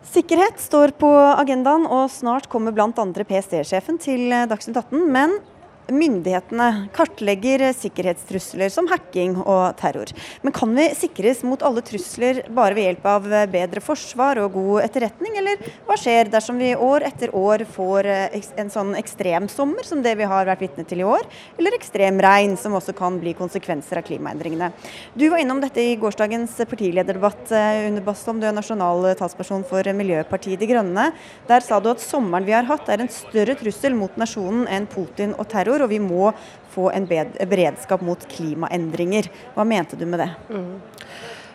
Sikkerhet står på agendaen, og snart kommer bl.a. PST-sjefen til Dagsnytt 18. Men Myndighetene kartlegger sikkerhetstrusler som hacking og terror. Men kan vi sikres mot alle trusler bare ved hjelp av bedre forsvar og god etterretning, eller hva skjer dersom vi år etter år får eh, en sånn ekstremsommer som det vi har vært vitne til i år, eller ekstremregn, som også kan bli konsekvenser av klimaendringene? Du var innom dette i gårsdagens partilederdebatt Une under Bastom, du er nasjonal talsperson for Miljøpartiet De Grønne. Der sa du at sommeren vi har hatt er en større trussel mot nasjonen enn Putin og terror sektor, og vi må få en beredskap mot klimaendringer. Hva mente du med det? Mm.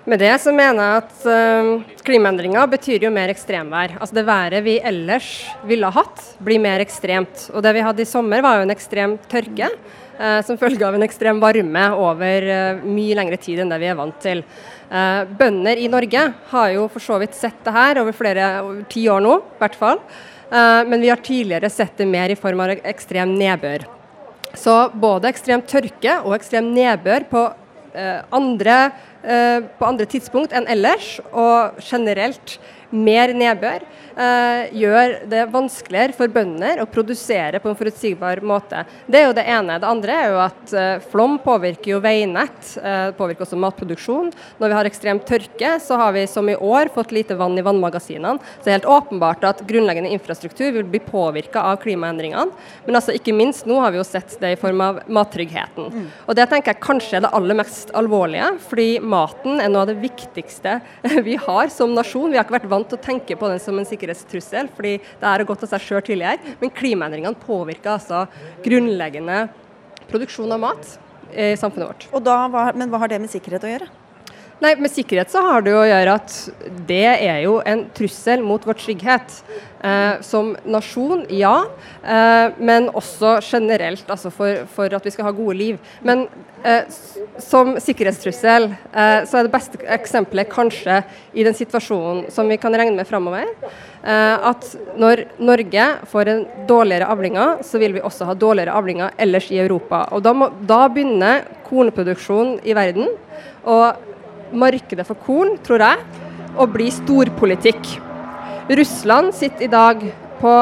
Med det så mener jeg at øh, klimaendringer betyr jo mer ekstremvær. Altså Det været vi ellers ville ha hatt, blir mer ekstremt. Og det vi hadde i sommer var jo en ekstrem tørke. øh, som følge av en ekstrem varme over øh, mye lengre tid enn det vi er vant til. Uh, bønder i Norge har jo for så vidt sett det her over flere over ti år nå, i hvert fall. men vi har tidligere sett det mer i form av ekstrem nedbør. Så både ekstrem tørke og ekstrem nedbør på, eh, andre, eh, på andre tidspunkt enn ellers, og generelt mer nedbør, gjør det vanskeligere for bønder å produsere på en forutsigbar måte. Det er jo det ene. Det andre er jo at eh, flom påvirker jo veinett, eh, påvirker også matproduksjon. Når vi har ekstrem tørke, så har vi som i år fått lite vann i vannmagasinene. Så det er helt åpenbart at grunnleggende infrastruktur vil bli påvirka av klimaendringene. Men altså ikke minst nå har vi jo sett det i form av mattryggheten. Mm. Og det tenker jeg kanskje er det aller mest alvorlige, fordi maten er noe av det viktigste vi har som nasjon. Vi har ikke vært vant til å tenke på den som en sikkerhetstrussel, fordi det har gått av seg sjøl tidligere. Men klimaendringene påvirker altså grunnleggende produksjon av mat i samfunnet vårt. Da, men hva har det med sikkerhet å gjøre? Nei, Med sikkerhet så har det jo å gjøre at det er jo en trussel mot vår trygghet. Eh, som nasjon, ja. Eh, men også generelt, altså for, for, at vi skal ha gode liv. Men eh, som sikkerhetstrussel eh, så er det beste eksempelet kanskje i den situasjonen som vi kan regne med framover. Eh, at når Norge får en dårligere avlinger, så vil vi også ha dårligere avlinger ellers i Europa. Og Da, må, da begynner kornproduksjonen i verden. og markedet for korn, tror jeg, å bli storpolitikk. Russland sitter i dag på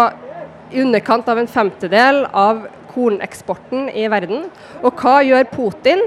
i underkant av en femtedel av korneksporten i verden. Og hva gjør Putin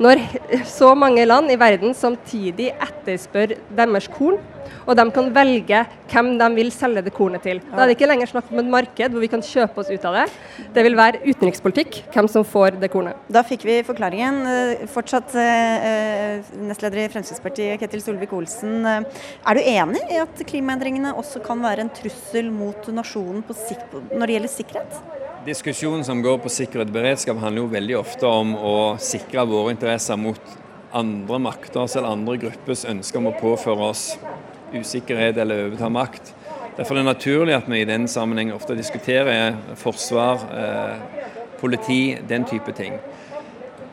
når så mange land i verden samtidig etterspør deres korn? og de kan velge hvem de vil selge det kornet til. Da er det ikke lenger snakk om et marked hvor vi kan kjøpe oss ut av det. Det vil være utenrikspolitikk, hvem som får det kornet. Da fikk vi forklaringen. Eh, fortsatt eh, nestleder i Fremskrittspartiet, Ketil Solvik-Olsen. Eh, er du enig i at klimaendringene også kan være en trussel mot nasjonen når det gjelder sikkerhet? Diskusjonen som går på sikkerhet og beredskap handler jo veldig ofte om å sikre våre interesser mot andre makters eller andre gruppers ønske om å påføre oss usikkerhet eller overta makt. Derfor er det naturlig at vi i den sammenheng ofte diskuterer forsvar, eh, politi, den type ting.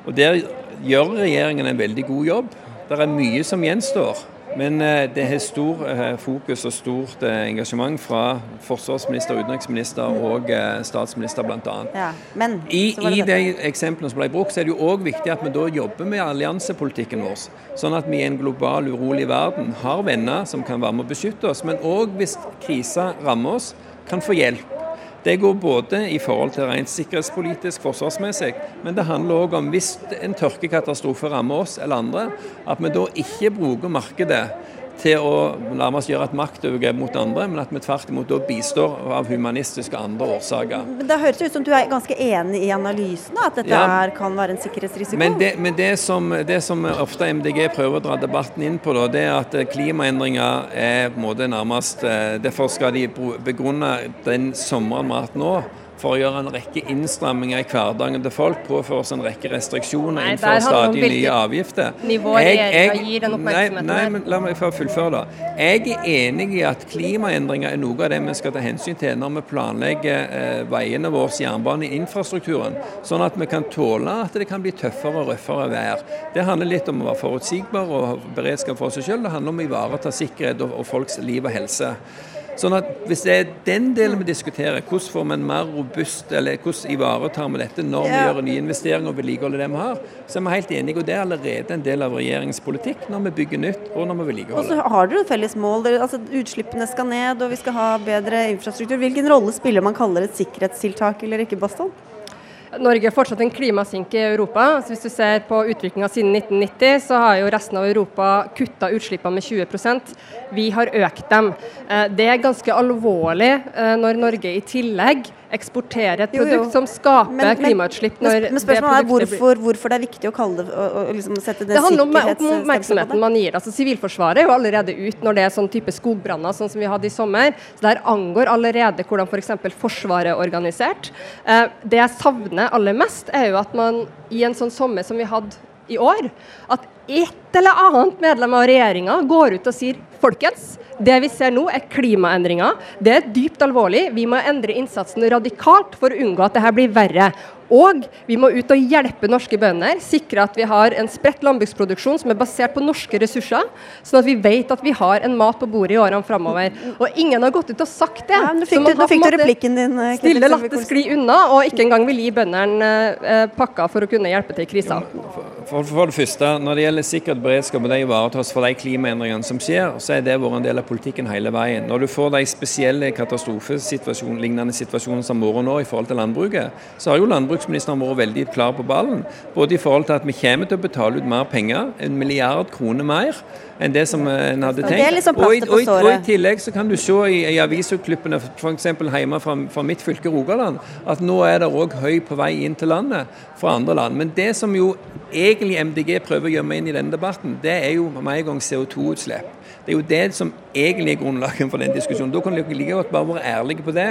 Og Der gjør regjeringen en veldig god jobb. Det er mye som gjenstår. Men eh, det har stor eh, fokus og stort eh, engasjement fra forsvarsminister, utenriksminister og statsminister bl.a. Ja, men I, I de eksemplene som ble brukt, så er det jo òg viktig at vi da jobber med alliansepolitikken vår. Sånn at vi i en global, urolig verden har venner som kan være med å beskytte oss, men òg hvis krisa rammer oss, kan få hjelp. Det går både i forhold til rent sikkerhetspolitisk, forsvarsmessig, men det handler òg om hvis en tørkekatastrofe rammer oss eller andre, at vi da ikke bruker markedet til å nærmest gjøre et maktovergrep mot andre, men at vi tvert imot da bistår av humanistiske andre årsaker. Men Det høres ut som du er ganske enig i analysen, at dette ja, kan være en sikkerhetsrisiko? Men, det, men det, som, det, som, ofte MDG prøver å dra debatten inn på, da, det er at klimaendringer er på en måte nærmest eh, Derfor skal de begrunne den sommeren vi har hatt nå for å gjøre en rekke innstramminger i hverdagen til folk, påføre oss en rekke restriksjoner, innføre stadig nye avgifter. Jeg, jeg, nei, nei, men la meg få fullføre, da. Jeg er enig i at klimaendringer er noe av det vi skal ta hensyn til når vi planlegger eh, veiene våre, jernbaneinfrastrukturen, sånn at vi kan tåle at det kan bli tøffere og røffere vær. Det handler litt om å være forutsigbar og beredskap for seg selv. Det handler om å ivareta sikkerhet og, og folks liv og helse. Sånn at Hvis det er den delen vi diskuterer, hvordan får vi en mer robust, eller hvordan ivaretar vi dette når vi gjør nye investeringer og vedlikeholder det vi har, så er vi helt enige. og Det er allerede en del av regjeringens politikk når vi bygger nytt og når vi vedlikeholder. Og så har dere et felles mål. altså Utslippene skal ned og vi skal ha bedre infrastruktur. Hvilken rolle spiller man kaller et sikkerhetstiltak eller ikke, Bastholm? Norge er fortsatt en klimasink i Europa. Så hvis du ser på utviklinga siden 1990, så har jo resten av Europa kutta utslippene med 20% Vi har økt dem. Eh, det er ganske alvorlig eh, når Norge i tillegg eksportere et produkt jo, jo. som skaper men, men, klimautslipp. Men, men spørsmålet er hvorfor, hvorfor, det er viktig å kalle det å, å liksom sette det Det handler om oppmerksomheten man gir. Altså, Sivilforsvaret er jo allerede ut når det er sånn type skogbranner sånn som vi hadde i sommer. Så Der angår allerede hvordan f.eks. For Forsvaret er organisert. Eh, det jeg savner aller mest, er jo at man i en sånn sommer som vi hadde i år, at et eller annet medlem av regjeringa går ut og sier folkens, det vi ser nå, er klimaendringer. Det er dypt alvorlig. Vi må endre innsatsen radikalt for å unngå at dette blir verre. Og vi må ut og hjelpe norske bønder, sikre at vi har en spredt landbruksproduksjon som er basert på norske ressurser, sånn at vi vet at vi har en mat på bordet i årene framover. Og ingen har gått ut og sagt det. Ja, nå fikk, du, fikk du replikken din. Eh, stille latt det skli unna, og ikke engang vil gi bøndene eh, pakker for å kunne hjelpe til i krisa. For, for, det første, når det gjelder sikkerhet og beredskap og det ivaretas for de klimaendringene som skjer, så er det vært en del av politikken hele veien. Når du får de spesielle katastrofesituasjoner, lignende situasjoner som har vært nå i forhold til landbruket, så har jo landbruket landbruksministeren vært veldig klar på ballen. Både i forhold til at vi kommer til å betale ut mer penger, en milliard kroner mer enn det som en hadde tenkt. Liksom og, i, og, i, og, i, tillegg så kan du se i, i avisutklippene f.eks. hjemme fra, fra, mitt fylke Rogaland, at nå er det òg høy på vei inn til landet fra andre land. Men det som jo egentlig MDG prøver å gjemme inn i denne debatten, det er jo med en gang CO2-utslipp. Det er jo det som egentlig er grunnlaget for den diskusjonen. Da kan dere like godt bare være ærlige på det.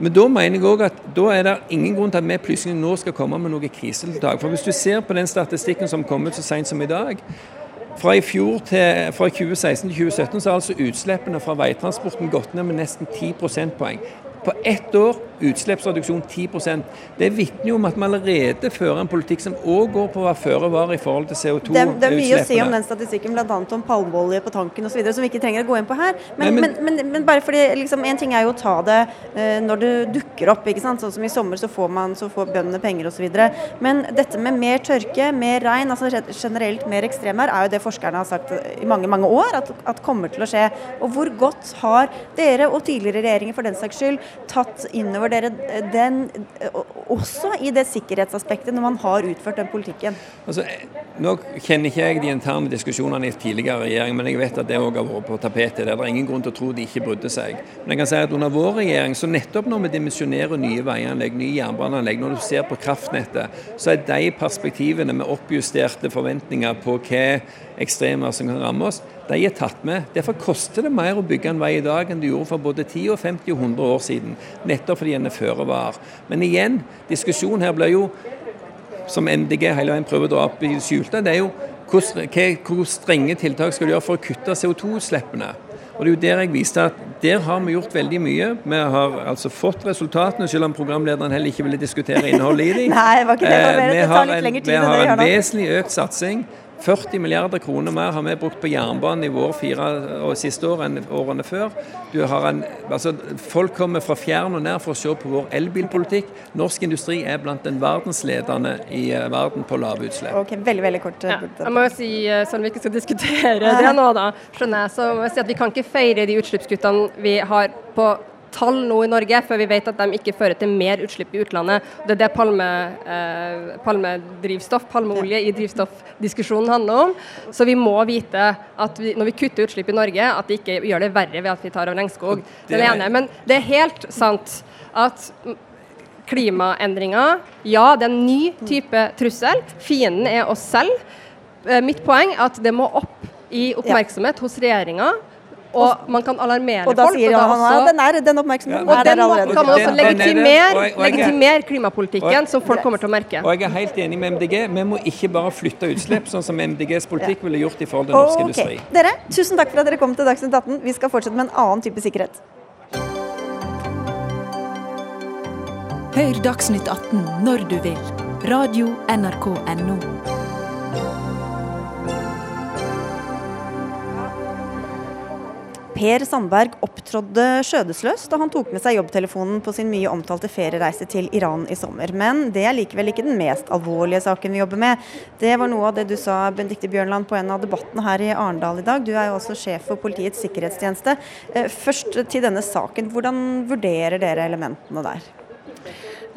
Men da mener jeg òg at da er det ingen grunn til at vi plutselig nå skal komme med noen krisetiltak. For hvis du ser på den statistikken som kom ut så sent som i dag, fra, i fjor til, fra 2016 til 2017 så har altså utslippene fra veitransporten gått ned med nesten 10 prosentpoeng. På ett år utslippsreduksjon 10% Det vitner jo om at vi allerede fører en politikk som òg går på å være føre var i forhold til CO2-utslippene. Det, det, er mye å si om den statistikken, bl.a. om palmeolje på tanken osv., som vi ikke trenger å gå inn på her. Men, Nei, men, men, men bare fordi liksom, En ting er jo å ta det uh, når det dukker opp. ikke sant? Sånn som i sommer så får man, så får bøndene penger osv. Men dette med mer tørke, mer regn, altså generelt mer ekstremvær, er jo det forskerne har sagt i mange mange år at, at kommer til å skje. Og hvor godt har dere og tidligere regjeringer for den saks skyld tatt innover dere den også i det sikkerhetsaspektet når man har utført den politikken? Altså, nå kjenner ikke jeg de interne diskusjonene i tidligere regjering, men jeg vet at det òg har vært på tapetet. Det er ingen grunn til å tro de ikke brydde seg. Men jeg kan si at under vår regjering, så nettopp når vi dimensjonerer nye veianlegg, nye jernbaneanlegg, når du ser på kraftnettet, så er de perspektivene med oppjusterte forventninger på hva ekstremvær som kan ramme oss, de er tatt med. Derfor koster det mer å bygge en vei i dag enn det gjorde for både 10, og 50 og 100 år siden. Nettopp fordi den er føre var. Men igjen, diskusjonen her blir jo, som MDG hele veien prøver å dra opp i det skjulte, det er jo hvor, strenge tiltak skal du gjøre for å kutte CO2-utslippene. Og Det er jo der jeg viste at der har vi gjort veldig mye. Vi har altså fått resultatene, selv om programlederen heller ikke ville diskutere innholdet i dem. Nei, det var ikke det. det, var vi har en, vi har en vesentlig økt satsing 40 milliarder kroner mer har vi brukt på jernbanen i våre fire og siste år enn årene før. En, altså, folk kommer fra fjern og nær for å se på vår elbilpolitikk. Norsk industri er blant den verdensledende i eh, verden på lavutslipp. Ok, veldig, veldig kort. Ja, jeg må jo si, sånn Selv om vi ikke skal diskutere det nå, da, skjønner jeg, så må jeg si at vi kan ikke feire de utslippskuttene vi har på tall nå i Norge, før vi vet at de ikke fører til mer utslipp i utlandet. Det er det palme, eh, palmedrivstoff, palmeolje i drivstoffdiskusjonen handler om. Så vi må vite at vi, når vi kutter utslipp i Norge, at det ikke gjør det verre ved at vi tar av regnskog. Det ene. Men det er helt sant at klimaendringer, ja, det er en ny type trussel. Fienden er oss selv. Eh, mitt poeng er at det må opp i oppmerksomhet hos regjeringa og man kan alarmere og da folk. Sier han, ja, den, er, den oppmerksomheten ja. Og den kan man også legitimere, legitimere klimapolitikken, som folk kommer til å merke. Og jeg er helt enig med MDG. Vi må ikke bare flytte utslipp, sånn som MDGs politikk ville gjort i forhold til norsk okay. industri. Dere, tusen takk for at dere kom til Dagsnytt 18. Vi skal fortsette med en annen type sikkerhet. Hør Dagsnytt 18 når du vil. Radio NRK Radio.nrk.no. Per Sandberg opptrådde skjødesløst da han tok med seg jobbtelefonen på sin mye omtalte feriereise til Iran i sommer. Men det er likevel ikke den mest alvorlige saken vi jobber med. Det var noe av det du sa Benedicte Bjørnland på en av debattene her i Arendal i dag. Du er jo også sjef for Politiets sikkerhetstjeneste. Eh, først til denne saken. Hvordan vurderer dere elementene der?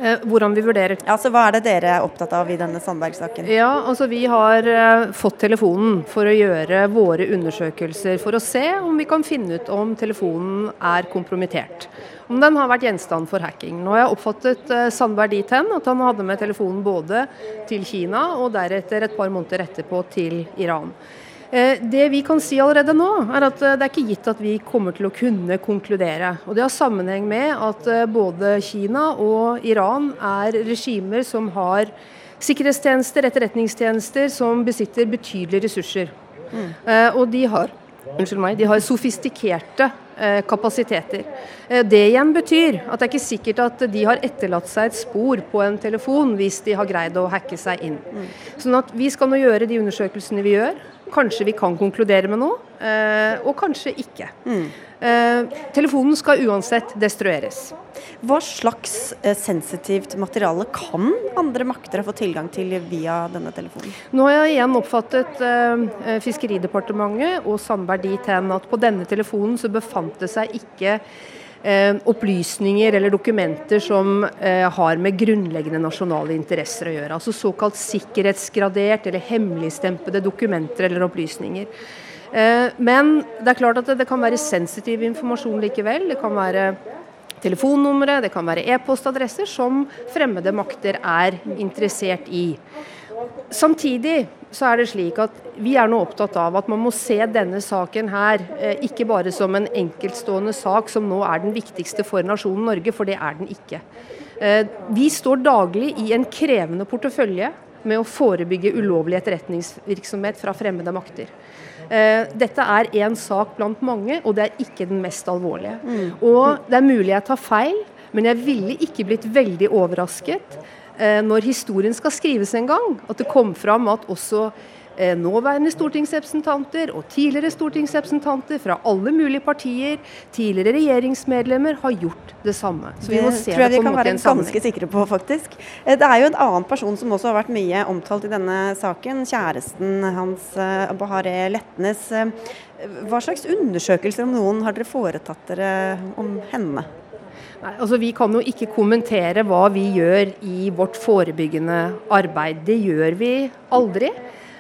Eh, hvordan vi vurderer. Ja, så Hva er det dere er opptatt av i denne Sandberg-saken? Ja, altså Vi har uh, fått telefonen for å gjøre våre undersøkelser for å se om vi kan finne ut om telefonen er kompromittert. Om den har vært gjenstand for hacking. Nå har jeg oppfattet uh, Sandberg dit hen at han hadde med telefonen både til Kina og deretter et par måneder etterpå til Iran. Eh, det vi kan si allerede nå, er at eh, det er ikke gitt at vi kommer til å kunne konkludere. Og Det har sammenheng med at eh, både Kina og Iran er regimer som har sikkerhetstjenester, etterretningstjenester, som besitter betydelige ressurser. Mm. Og de har, meg, de har sofistikerte kapasiteter. Det igjen betyr at det er ikke sikkert at de har etterlatt seg et spor på en telefon hvis de har greid å hacke seg inn. Sånn at Vi skal nå gjøre de undersøkelsene vi gjør. Kanskje vi kan konkludere med noe, eh, og kanskje ikke. Mm. Eh, telefonen skal uansett destrueres. Hva slags eh, sensitivt materiale kan andre makter ha fått tilgang til via denne telefonen? Nå har jeg igjen oppfattet Fiskeridepartementet og Sandberg dit hen at på denne telefonen så befant det seg ikke eh, opplysninger eller dokumenter som eh, har med grunnleggende nasjonale interesser å gjøre. Altså såkalt sikkerhetsgradert eller hemmeligstempede dokumenter eller opplysninger. Eh, men det er klart at det kan være sensitiv informasjon likevel. Det kan være telefonnumre, det kan være e-postadresser som fremmede makter er interessert i. Samtidig så er det slik at vi er nå opptatt av at man må se denne saken her eh, ikke bare som en enkeltstående sak som nå er den viktigste for nasjonen Norge, for det er den ikke. Eh, vi står daglig i en krevende portefølje med å forebygge ulovlig etterretningsvirksomhet fra fremmede makter. Eh, dette er én sak blant mange, og det er ikke den mest alvorlige. Mm. Og Det er mulig jeg tar feil, men jeg ville ikke blitt veldig overrasket når historien skal skrives en gang, at det kom fram at også eh, nåværende stortingsrepresentanter og tidligere stortingsrepresentanter fra alle mulige partier, tidligere regjeringsmedlemmer, har gjort det samme. Så vi må se det tror jeg vi kan være ganske sikre på, faktisk. Eh, det er jo en annen person som også har vært mye omtalt i denne saken. Kjæresten hans, Bahareh Letnes. Hva slags undersøkelser om noen har dere foretatt dere om henne? Nei, altså Vi kan jo ikke kommentere hva vi gjør i vårt forebyggende arbeid. Det gjør vi aldri.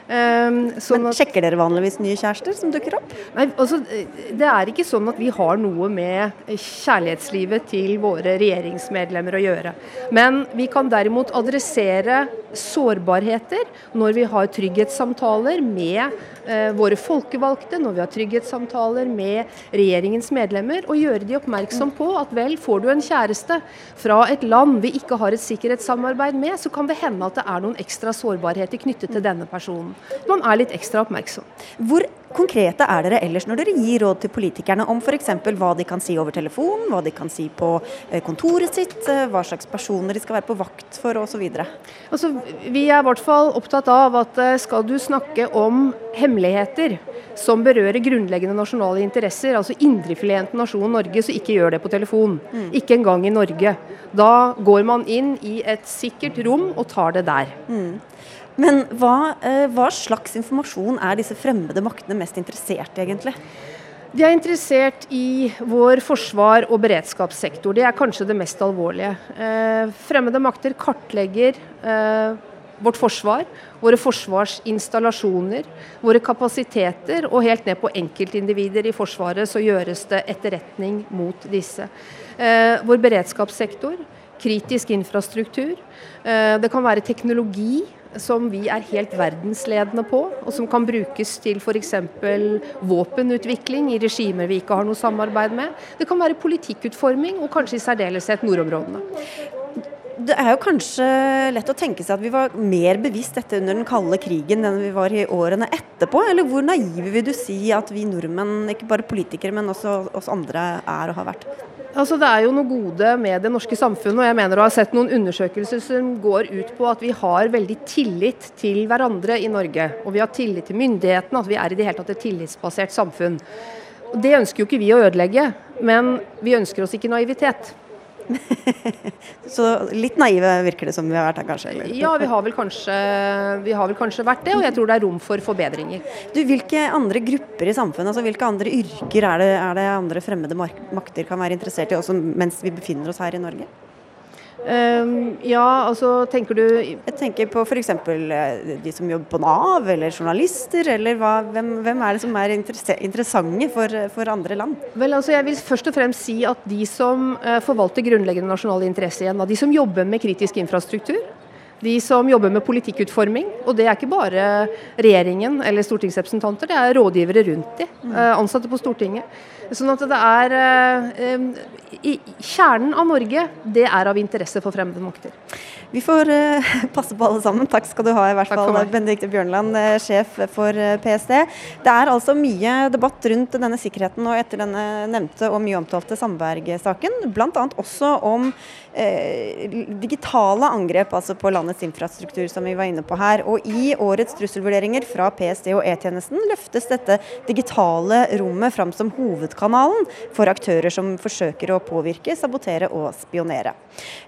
Um, sånn Men Sjekker dere vanligvis nye kjærester som dukker opp? Nei, altså, Det er ikke sånn at vi har noe med kjærlighetslivet til våre regjeringsmedlemmer å gjøre. Men vi kan derimot adressere sårbarheter når vi har trygghetssamtaler med eh, våre folkevalgte, når vi har trygghetssamtaler med regjeringens medlemmer, og gjøre de oppmerksom på at vel, får du en kjæreste fra et land vi ikke har et sikkerhetssamarbeid med, så kan det hende at det er noen ekstra sårbarheter knyttet til denne personen. Man, man er litt ekstra oppmerksom. Hvor konkrete er dere ellers når dere gir råd til politikerne om f.eks. hva de kan si over telefon, hva de kan si på eh, kontoret sitt, eh, hva slags personer de skal være på vakt for osv.? Altså, vi er i hvert fall opptatt av at eh, skal du snakke om hemmeligheter som berører grunnleggende nasjonale interesser, altså indrefileten nasjonen Norge, så ikke gjør det på telefon. Mm. Ikke engang i Norge. Da går man inn i et sikkert rom og tar det der. Mm. Men hva, eh, hva, slags informasjon er disse fremmede maktene mest interessert i, egentlig? De er interessert i vår forsvar- og beredskapssektor. Det er kanskje det mest alvorlige. Eh, fremmede makter kartlegger eh, vårt forsvar, våre forsvarsinstallasjoner, våre kapasiteter, og helt ned på enkeltindivider i Forsvaret så gjøres det etterretning mot disse. Vår beredskapssektor, kritisk infrastruktur. Det kan være teknologi som vi er helt verdensledende på, og som kan brukes til f.eks. våpenutvikling i regimer vi ikke har noe samarbeid med. Det kan være politikkutforming, og kanskje i særdeleshet nordområdene. Det er jo kanskje lett å tenke seg at vi var mer bevisst dette under den kalde krigen enn vi var i årene etterpå. Eller hvor naive vil du si at vi nordmenn, ikke bare politikere, men også oss andre er og har vært? Altså, det er jo noe gode med det norske samfunnet, og jeg mener å ha sett noen undersøkelser som går ut på at vi har veldig tillit til hverandre i Norge. Og vi har tillit til myndighetene, at vi er i det hele tatt et tillitsbasert samfunn. Og Det ønsker jo ikke vi å ødelegge, men vi ønsker oss ikke naivitet. så litt naive virker det som vi har vært her, kanskje? Eller? Ja, vi har, kanskje, vi har, vel kanskje, vært det, og jeg tror det er rom for forbedringer. Du, Hvilke andre grupper i samfunnet, altså hvilke andre yrker er det, er det andre fremmede makter kan være interessert i, også mens vi befinner oss her i Norge? Um, ja, altså tenker du Jeg tenker på f.eks. Eh, de som jobber på Nav, eller journalister, eller hva, hvem, hvem, er det som er interessante for, for, andre land? Vel, altså Jeg vil først og fremst si at de som uh, forvalter grunnleggende nasjonale interesser igjen, de som jobber med kritisk infrastruktur, de som jobber med politikkutforming. Og det er ikke bare regjeringen eller stortingsrepresentanter, det er rådgivere rundt de, mm. eh, ansatte på Stortinget. Sånn at det er eh, i, Kjernen av Norge, det er av interesse for fremmede makter. Vi får uh, passe på alle sammen. Takk skal du ha, i hvert Takk fall, Benedicte Bjørnland, sjef for PST. Det er altså mye debatt rundt denne sikkerheten og etter denne nevnte og mye omtalte Sandberg-saken. Bl.a. også om digitale angrep altså på landets infrastruktur, som vi var inne på her. Og i årets trusselvurderinger fra PST og E-tjenesten løftes dette digitale rommet fram som hovedkanalen for aktører som forsøker å påvirke, sabotere og spionere.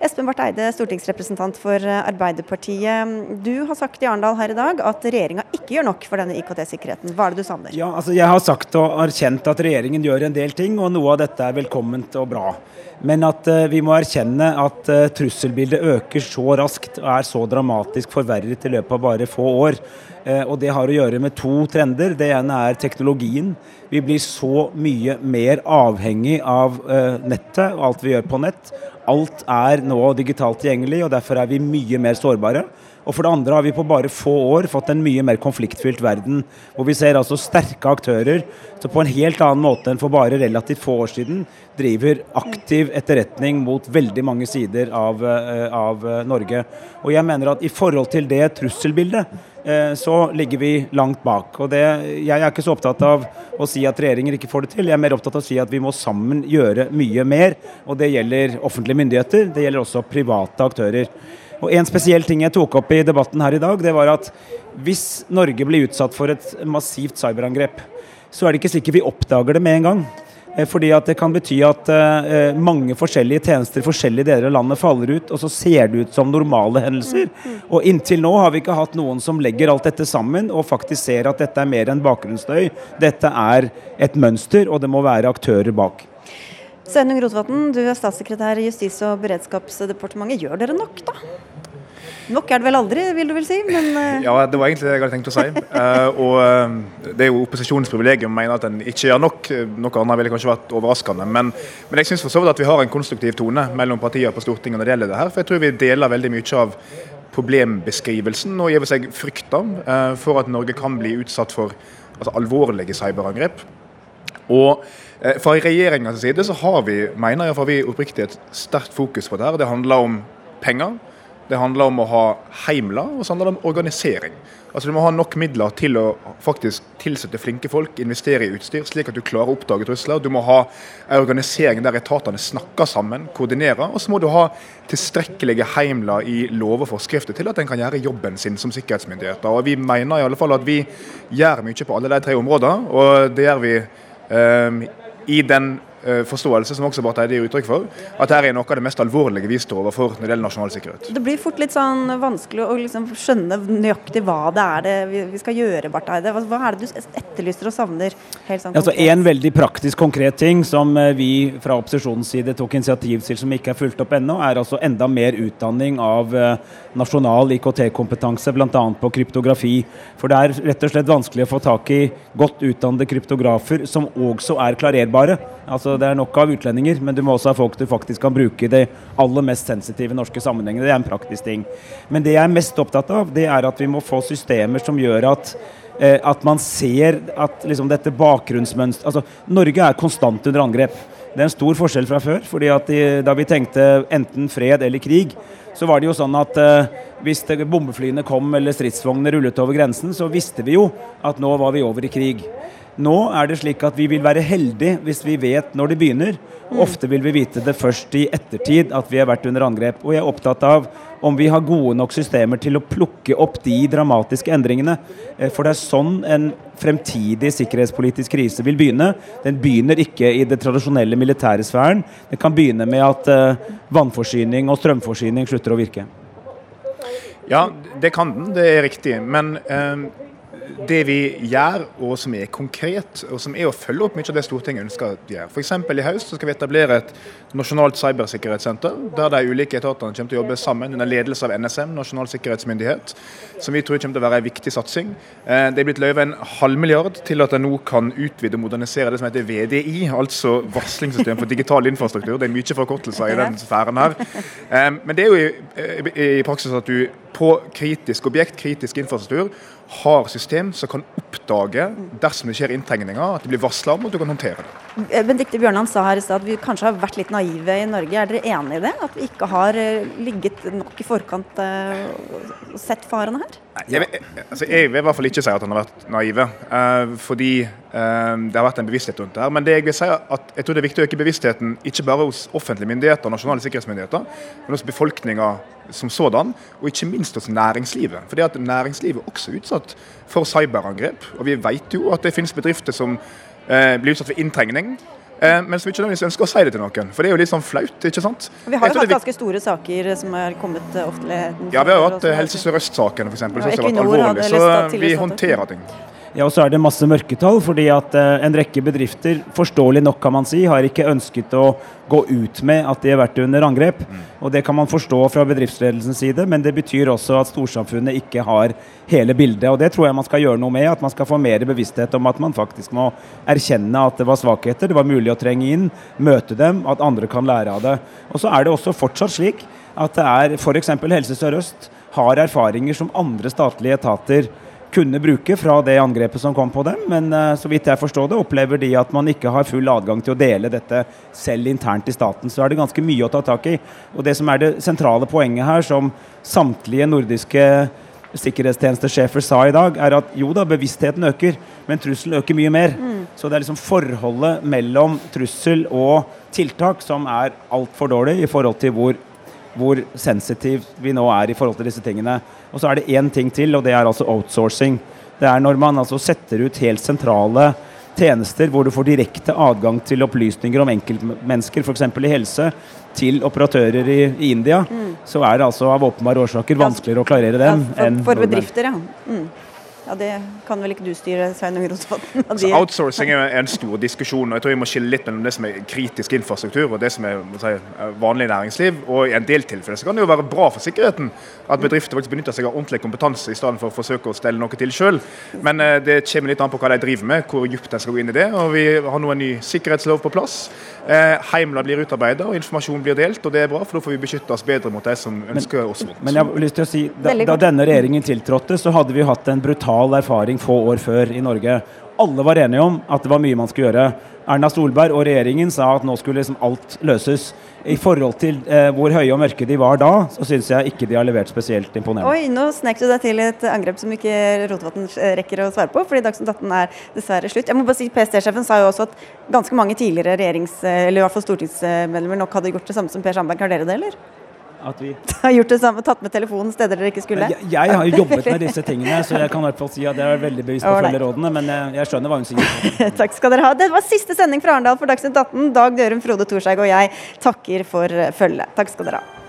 Espen Barth Eide, stortingsrepresentant for Arbeiderpartiet. Du har sagt i Arendal her i dag at regjeringa ikke gjør nok for denne IKT-sikkerheten. Hva er det du savner? Ja, altså Jeg har sagt og erkjent at regjeringen gjør en del ting, og noe av dette er velkomment og bra. Men at uh, vi må erkjenne at uh, trusselbildet øker så raskt og er så dramatisk forverret i løpet av bare få år. Uh, og det har å gjøre med to trender. Det ene er teknologien. Vi blir så mye mer avhengig av nettet og alt vi gjør på nett. Alt er nå digitalt tilgjengelig, og derfor er vi mye mer sårbare. Og for det andre har vi på bare få år fått en mye mer konfliktfylt verden, hvor vi ser altså sterke aktører som på en helt annen måte enn for bare relativt få år siden driver aktiv etterretning mot veldig mange sider av, eh, av eh, Norge. Og jeg mener at i forhold til det trusselbildet, eh, så ligger vi langt bak. Og det, jeg er ikke så opptatt av å si at regjeringer ikke får det til, jeg er mer opptatt av å si at vi må sammen gjøre mye mer. Og det gjelder offentlige myndigheter, det gjelder også private aktører. Og En spesiell ting jeg tok opp i debatten her i dag, det var at hvis Norge blir utsatt for et massivt cyberangrep, så er det ikke sikkert vi oppdager det med en gang. Eh, fordi at det kan bety at uh, mange forskjellige tjenester forskjellige deler av landet faller ut, og så ser det ut som normale hendelser. Og inntil nå har vi ikke hatt noen som legger alt dette sammen og faktisk ser at dette er mer enn bakgrunnsstøy. Dette er et mønster, og det må være aktører bak. Sveinung Rotevatn, du er statssekretær i Justis- og beredskapsdepartementet. Gjør dere nok, da? Nok er det vel aldri, vil du vel si? Men, uh... Ja, det var egentlig det jeg hadde tenkt å si. Uh, og uh, Det er jo opposisjonens privilegium å mene at en ikke gjør nok. Noe annet ville kanskje vært overraskende. Men, men jeg syns for så vidt at vi har en konstruktiv tone mellom partiene på Stortinget når det gjelder det her. For jeg tror vi deler veldig mye av problembeskrivelsen og gir seg frykter for at Norge kan bli utsatt for altså, alvorlige cyberangrep. Og eh, Fra regjeringas side så har vi mener jeg, vi oppriktig et sterkt fokus på det her. Det handler om penger. Det handler om å ha heimler, og så handler det om organisering. Altså Du må ha nok midler til å faktisk tilsette flinke folk, investere i utstyr, slik at du klarer å oppdage trusler. Du må ha en organisering der etatene snakker sammen, koordinerer. Og så må du ha tilstrekkelige heimler i lov og forskrifter til at en kan gjøre jobben sin som sikkerhetsmyndigheter. Og Vi mener i alle fall at vi gjør mye på alle de tre områdene, og det gjør vi eh, i den forståelse, som også Barth Eide gir uttrykk for, at dette er noe av det mest alvorlige vi står overfor når det gjelder nasjonal sikkerhet. Det blir fort litt sånn vanskelig å liksom skjønne nøyaktig hva det er det vi skal gjøre, Barth Eide. Hva er det du etterlyser og savner? Sånn altså, en veldig praktisk, konkret ting som eh, vi fra opposisjonens side tok initiativ til som ikke er fulgt opp ennå, er altså enda mer utdanning av uh, nasjonal IKT-kompetanse, bl.a. på kryptografi. For det er rett og slett vanskelig å få tak i godt utdannede kryptografer som også er klarerbare. Altså Det er nok av utlendinger, men du må også ha folk du faktisk kan bruke i de aller mest sensitive norske sammenhengene. Det er en praktisk ting. Men det jeg er mest opptatt av, det er at vi må få systemer som gjør at eh, at man ser at liksom, dette bakgrunnsmønsteret altså, Norge er konstant under angrep. Det er en stor forskjell fra før. fordi de, Da vi tenkte enten fred eller krig, så var det jo sånn at eh, hvis bombeflyene kom eller stridsvognene rullet over grensen, så visste vi jo at nå var vi over i krig. Nå er det slik at vi vil være heldige hvis vi vet når det begynner. Og ofte vil vi vite det først i ettertid at vi har vært under angrep. Og jeg er opptatt av om vi har gode nok systemer til å plukke opp de dramatiske endringene. Eh, for det er sånn en fremtidig sikkerhetspolitisk krise vil begynne. Den begynner ikke i det tradisjonelle militære sfæren. Det kan begynne med at uh, vannforsyning og strømforsyning slutter å virke. Ja, det kan den, det er riktig. Men uh det vi gjør, og som er konkret, og som er å følge opp mye av det Stortinget ønsker å gjøre. F.eks. i høst skal vi etablere et nasjonalt cybersikkerhetssenter, der de ulike etatene kommer til å jobbe sammen under ledelse av NSM, Nasjonal sikkerhetsmyndighet, som vi tror kommer til å være en viktig satsing. Eh, det er blitt løyvet en halv milliard til at en nå kan utvide og modernisere det som heter VDI, altså varslingssystem for digital infrastruktur. Det er mye forkortelser i den sfæren her. Eh, men det er jo i praksis at du på kritisk objekt, kritisk infrastruktur, har system som kan oppdage dersom det skjer inntrengninger, at det blir varsla om, og du kan håndtere det. Eh, Benedicte Bjørnland sa her i stad at vi kanskje har vært litt naive i Norge. Er dere enig i det? At vi ikke har eh, ligget nok i forkant eh, og sett farene her? Jeg, altså jeg, vil i hvert fall ikke si at han har vært naive, fordi det har vært en bevissthet rundt det her. Men det jeg vil si at jeg tror det er viktig å øke bevisstheten ikke bare hos offentlige myndigheter og nasjonale sikkerhetsmyndigheter, men hos befolkninga som sådan, og ikke minst hos næringslivet. Fordi at Næringslivet er også utsatt for cyberangrep. og Vi vet jo at det finnes bedrifter som eh, blir utsatt for inntrengning. Eh, men som ikke nødvendigvis ønsker å si det til noen. For det er jo litt sånn flaut, ikke sant? Vi har jo hatt ganske store saker som har kommet offentligheten Ja, vi har jo hatt Helse Sør-Øst-saken f.eks. som har vært alvorlig. Så vi håndterer ting. Ja, og så er det masse mørketall, fordi at uh, en rekke bedrifter, forståelig nok kan man si, har ikke ønsket å gå ut med at de har vært under angrep. Mm. Og Det kan man forstå fra bedriftsledelsens side, men det betyr også at storsamfunnet ikke har hele bildet. og Det tror jeg man skal gjøre noe med. At man skal få mer bevissthet om at man faktisk må erkjenne at det var svakheter, det var mulig å trenge inn, møte dem, at andre kan lære av det. Og så er det også fortsatt slik at det er f.eks. Helse Sør-Øst har erfaringer som andre statlige etater kunne bruke fra det angrepet som kom på dem. Men uh, så vidt jeg forstår det, opplever de at man ikke har full adgang til å dele dette selv internt i staten. Så er det ganske mye å ta tak i. Og det som er det sentrale poenget her, som samtlige nordiske sikkerhetstjenestesjefer sa i dag, er at jo da, bevisstheten øker, men trusselen øker mye mer. Mm. Så det er liksom forholdet mellom trussel og tiltak som er altfor dårlig i forhold til hvor hvor sensitiv vi nå er i forhold til disse tingene. Og så er det én ting til, og det er altså outsourcing. Det er når man altså setter ut helt sentrale tjenester hvor du får direkte adgang til opplysninger om enkeltmennesker, f.eks. i helse, til operatører i, i India, mm. så er det altså av åpenbare årsaker vanskeligere å klarere dem. Ja, for, for bedrifter, ja. Mm. Ja, Det kan vel ikke du styre, Sveinung Rotevatn? Altså, outsourcing er en stor diskusjon. og jeg tror vi må skille litt mellom det som er kritisk infrastruktur og det som er si, vanlig næringsliv. og I en del tilfeller så kan det jo være bra for sikkerheten at bedrifter faktisk benytter seg av ordentlig kompetanse i stedet for å forsøke å stelle noe til sjøl. Men eh, det kommer litt an på hva de driver med, hvor dypt de skal gå inn i det. og Vi har nå en ny sikkerhetslov på plass. Eh, Heimler blir utarbeidet og informasjon blir delt, og det er bra, for da får vi beskytte oss bedre mot de som ønsker men, oss vondt. Men jeg har lyst til å si, da, da, denne regjeringen tiltrådte, så hadde vi hatt en brutal erfaring få år før i Norge. alle var enige om at det var mye man skulle gjøre. Erna Solberg og regjeringen sa at nå skulle liksom alt løses. I forhold til eh, hvor høye og mørke de var da, så syns jeg ikke de har levert spesielt imponerende. Oi, nå snek du deg til et angrep som ikke Rotevatn rekker å svare på, fordi Dagsnytt 18 er dessverre slutt. Jeg må bare si PST-sjefen sa jo også at ganske mange tidligere regjerings- eller i hvert fall stortingsmedlemmer nok hadde gjort det samme som Per Sandberg. Har dere det, eller? At vi Har gjort det samme, tatt med telefonen steder dere ikke skulle? jeg, jeg har jo jobbet med disse tingene, så jeg kan i hvert fall si at jeg er veldig bevisst på å følge rådene, men jeg, jeg skjønner hva hun sier. Takk skal dere ha. Det var siste sending fra Arendal for Dagsnytt 18. Dag Dørum, Frode Thorshaug og jeg takker for følget. Takk skal dere ha.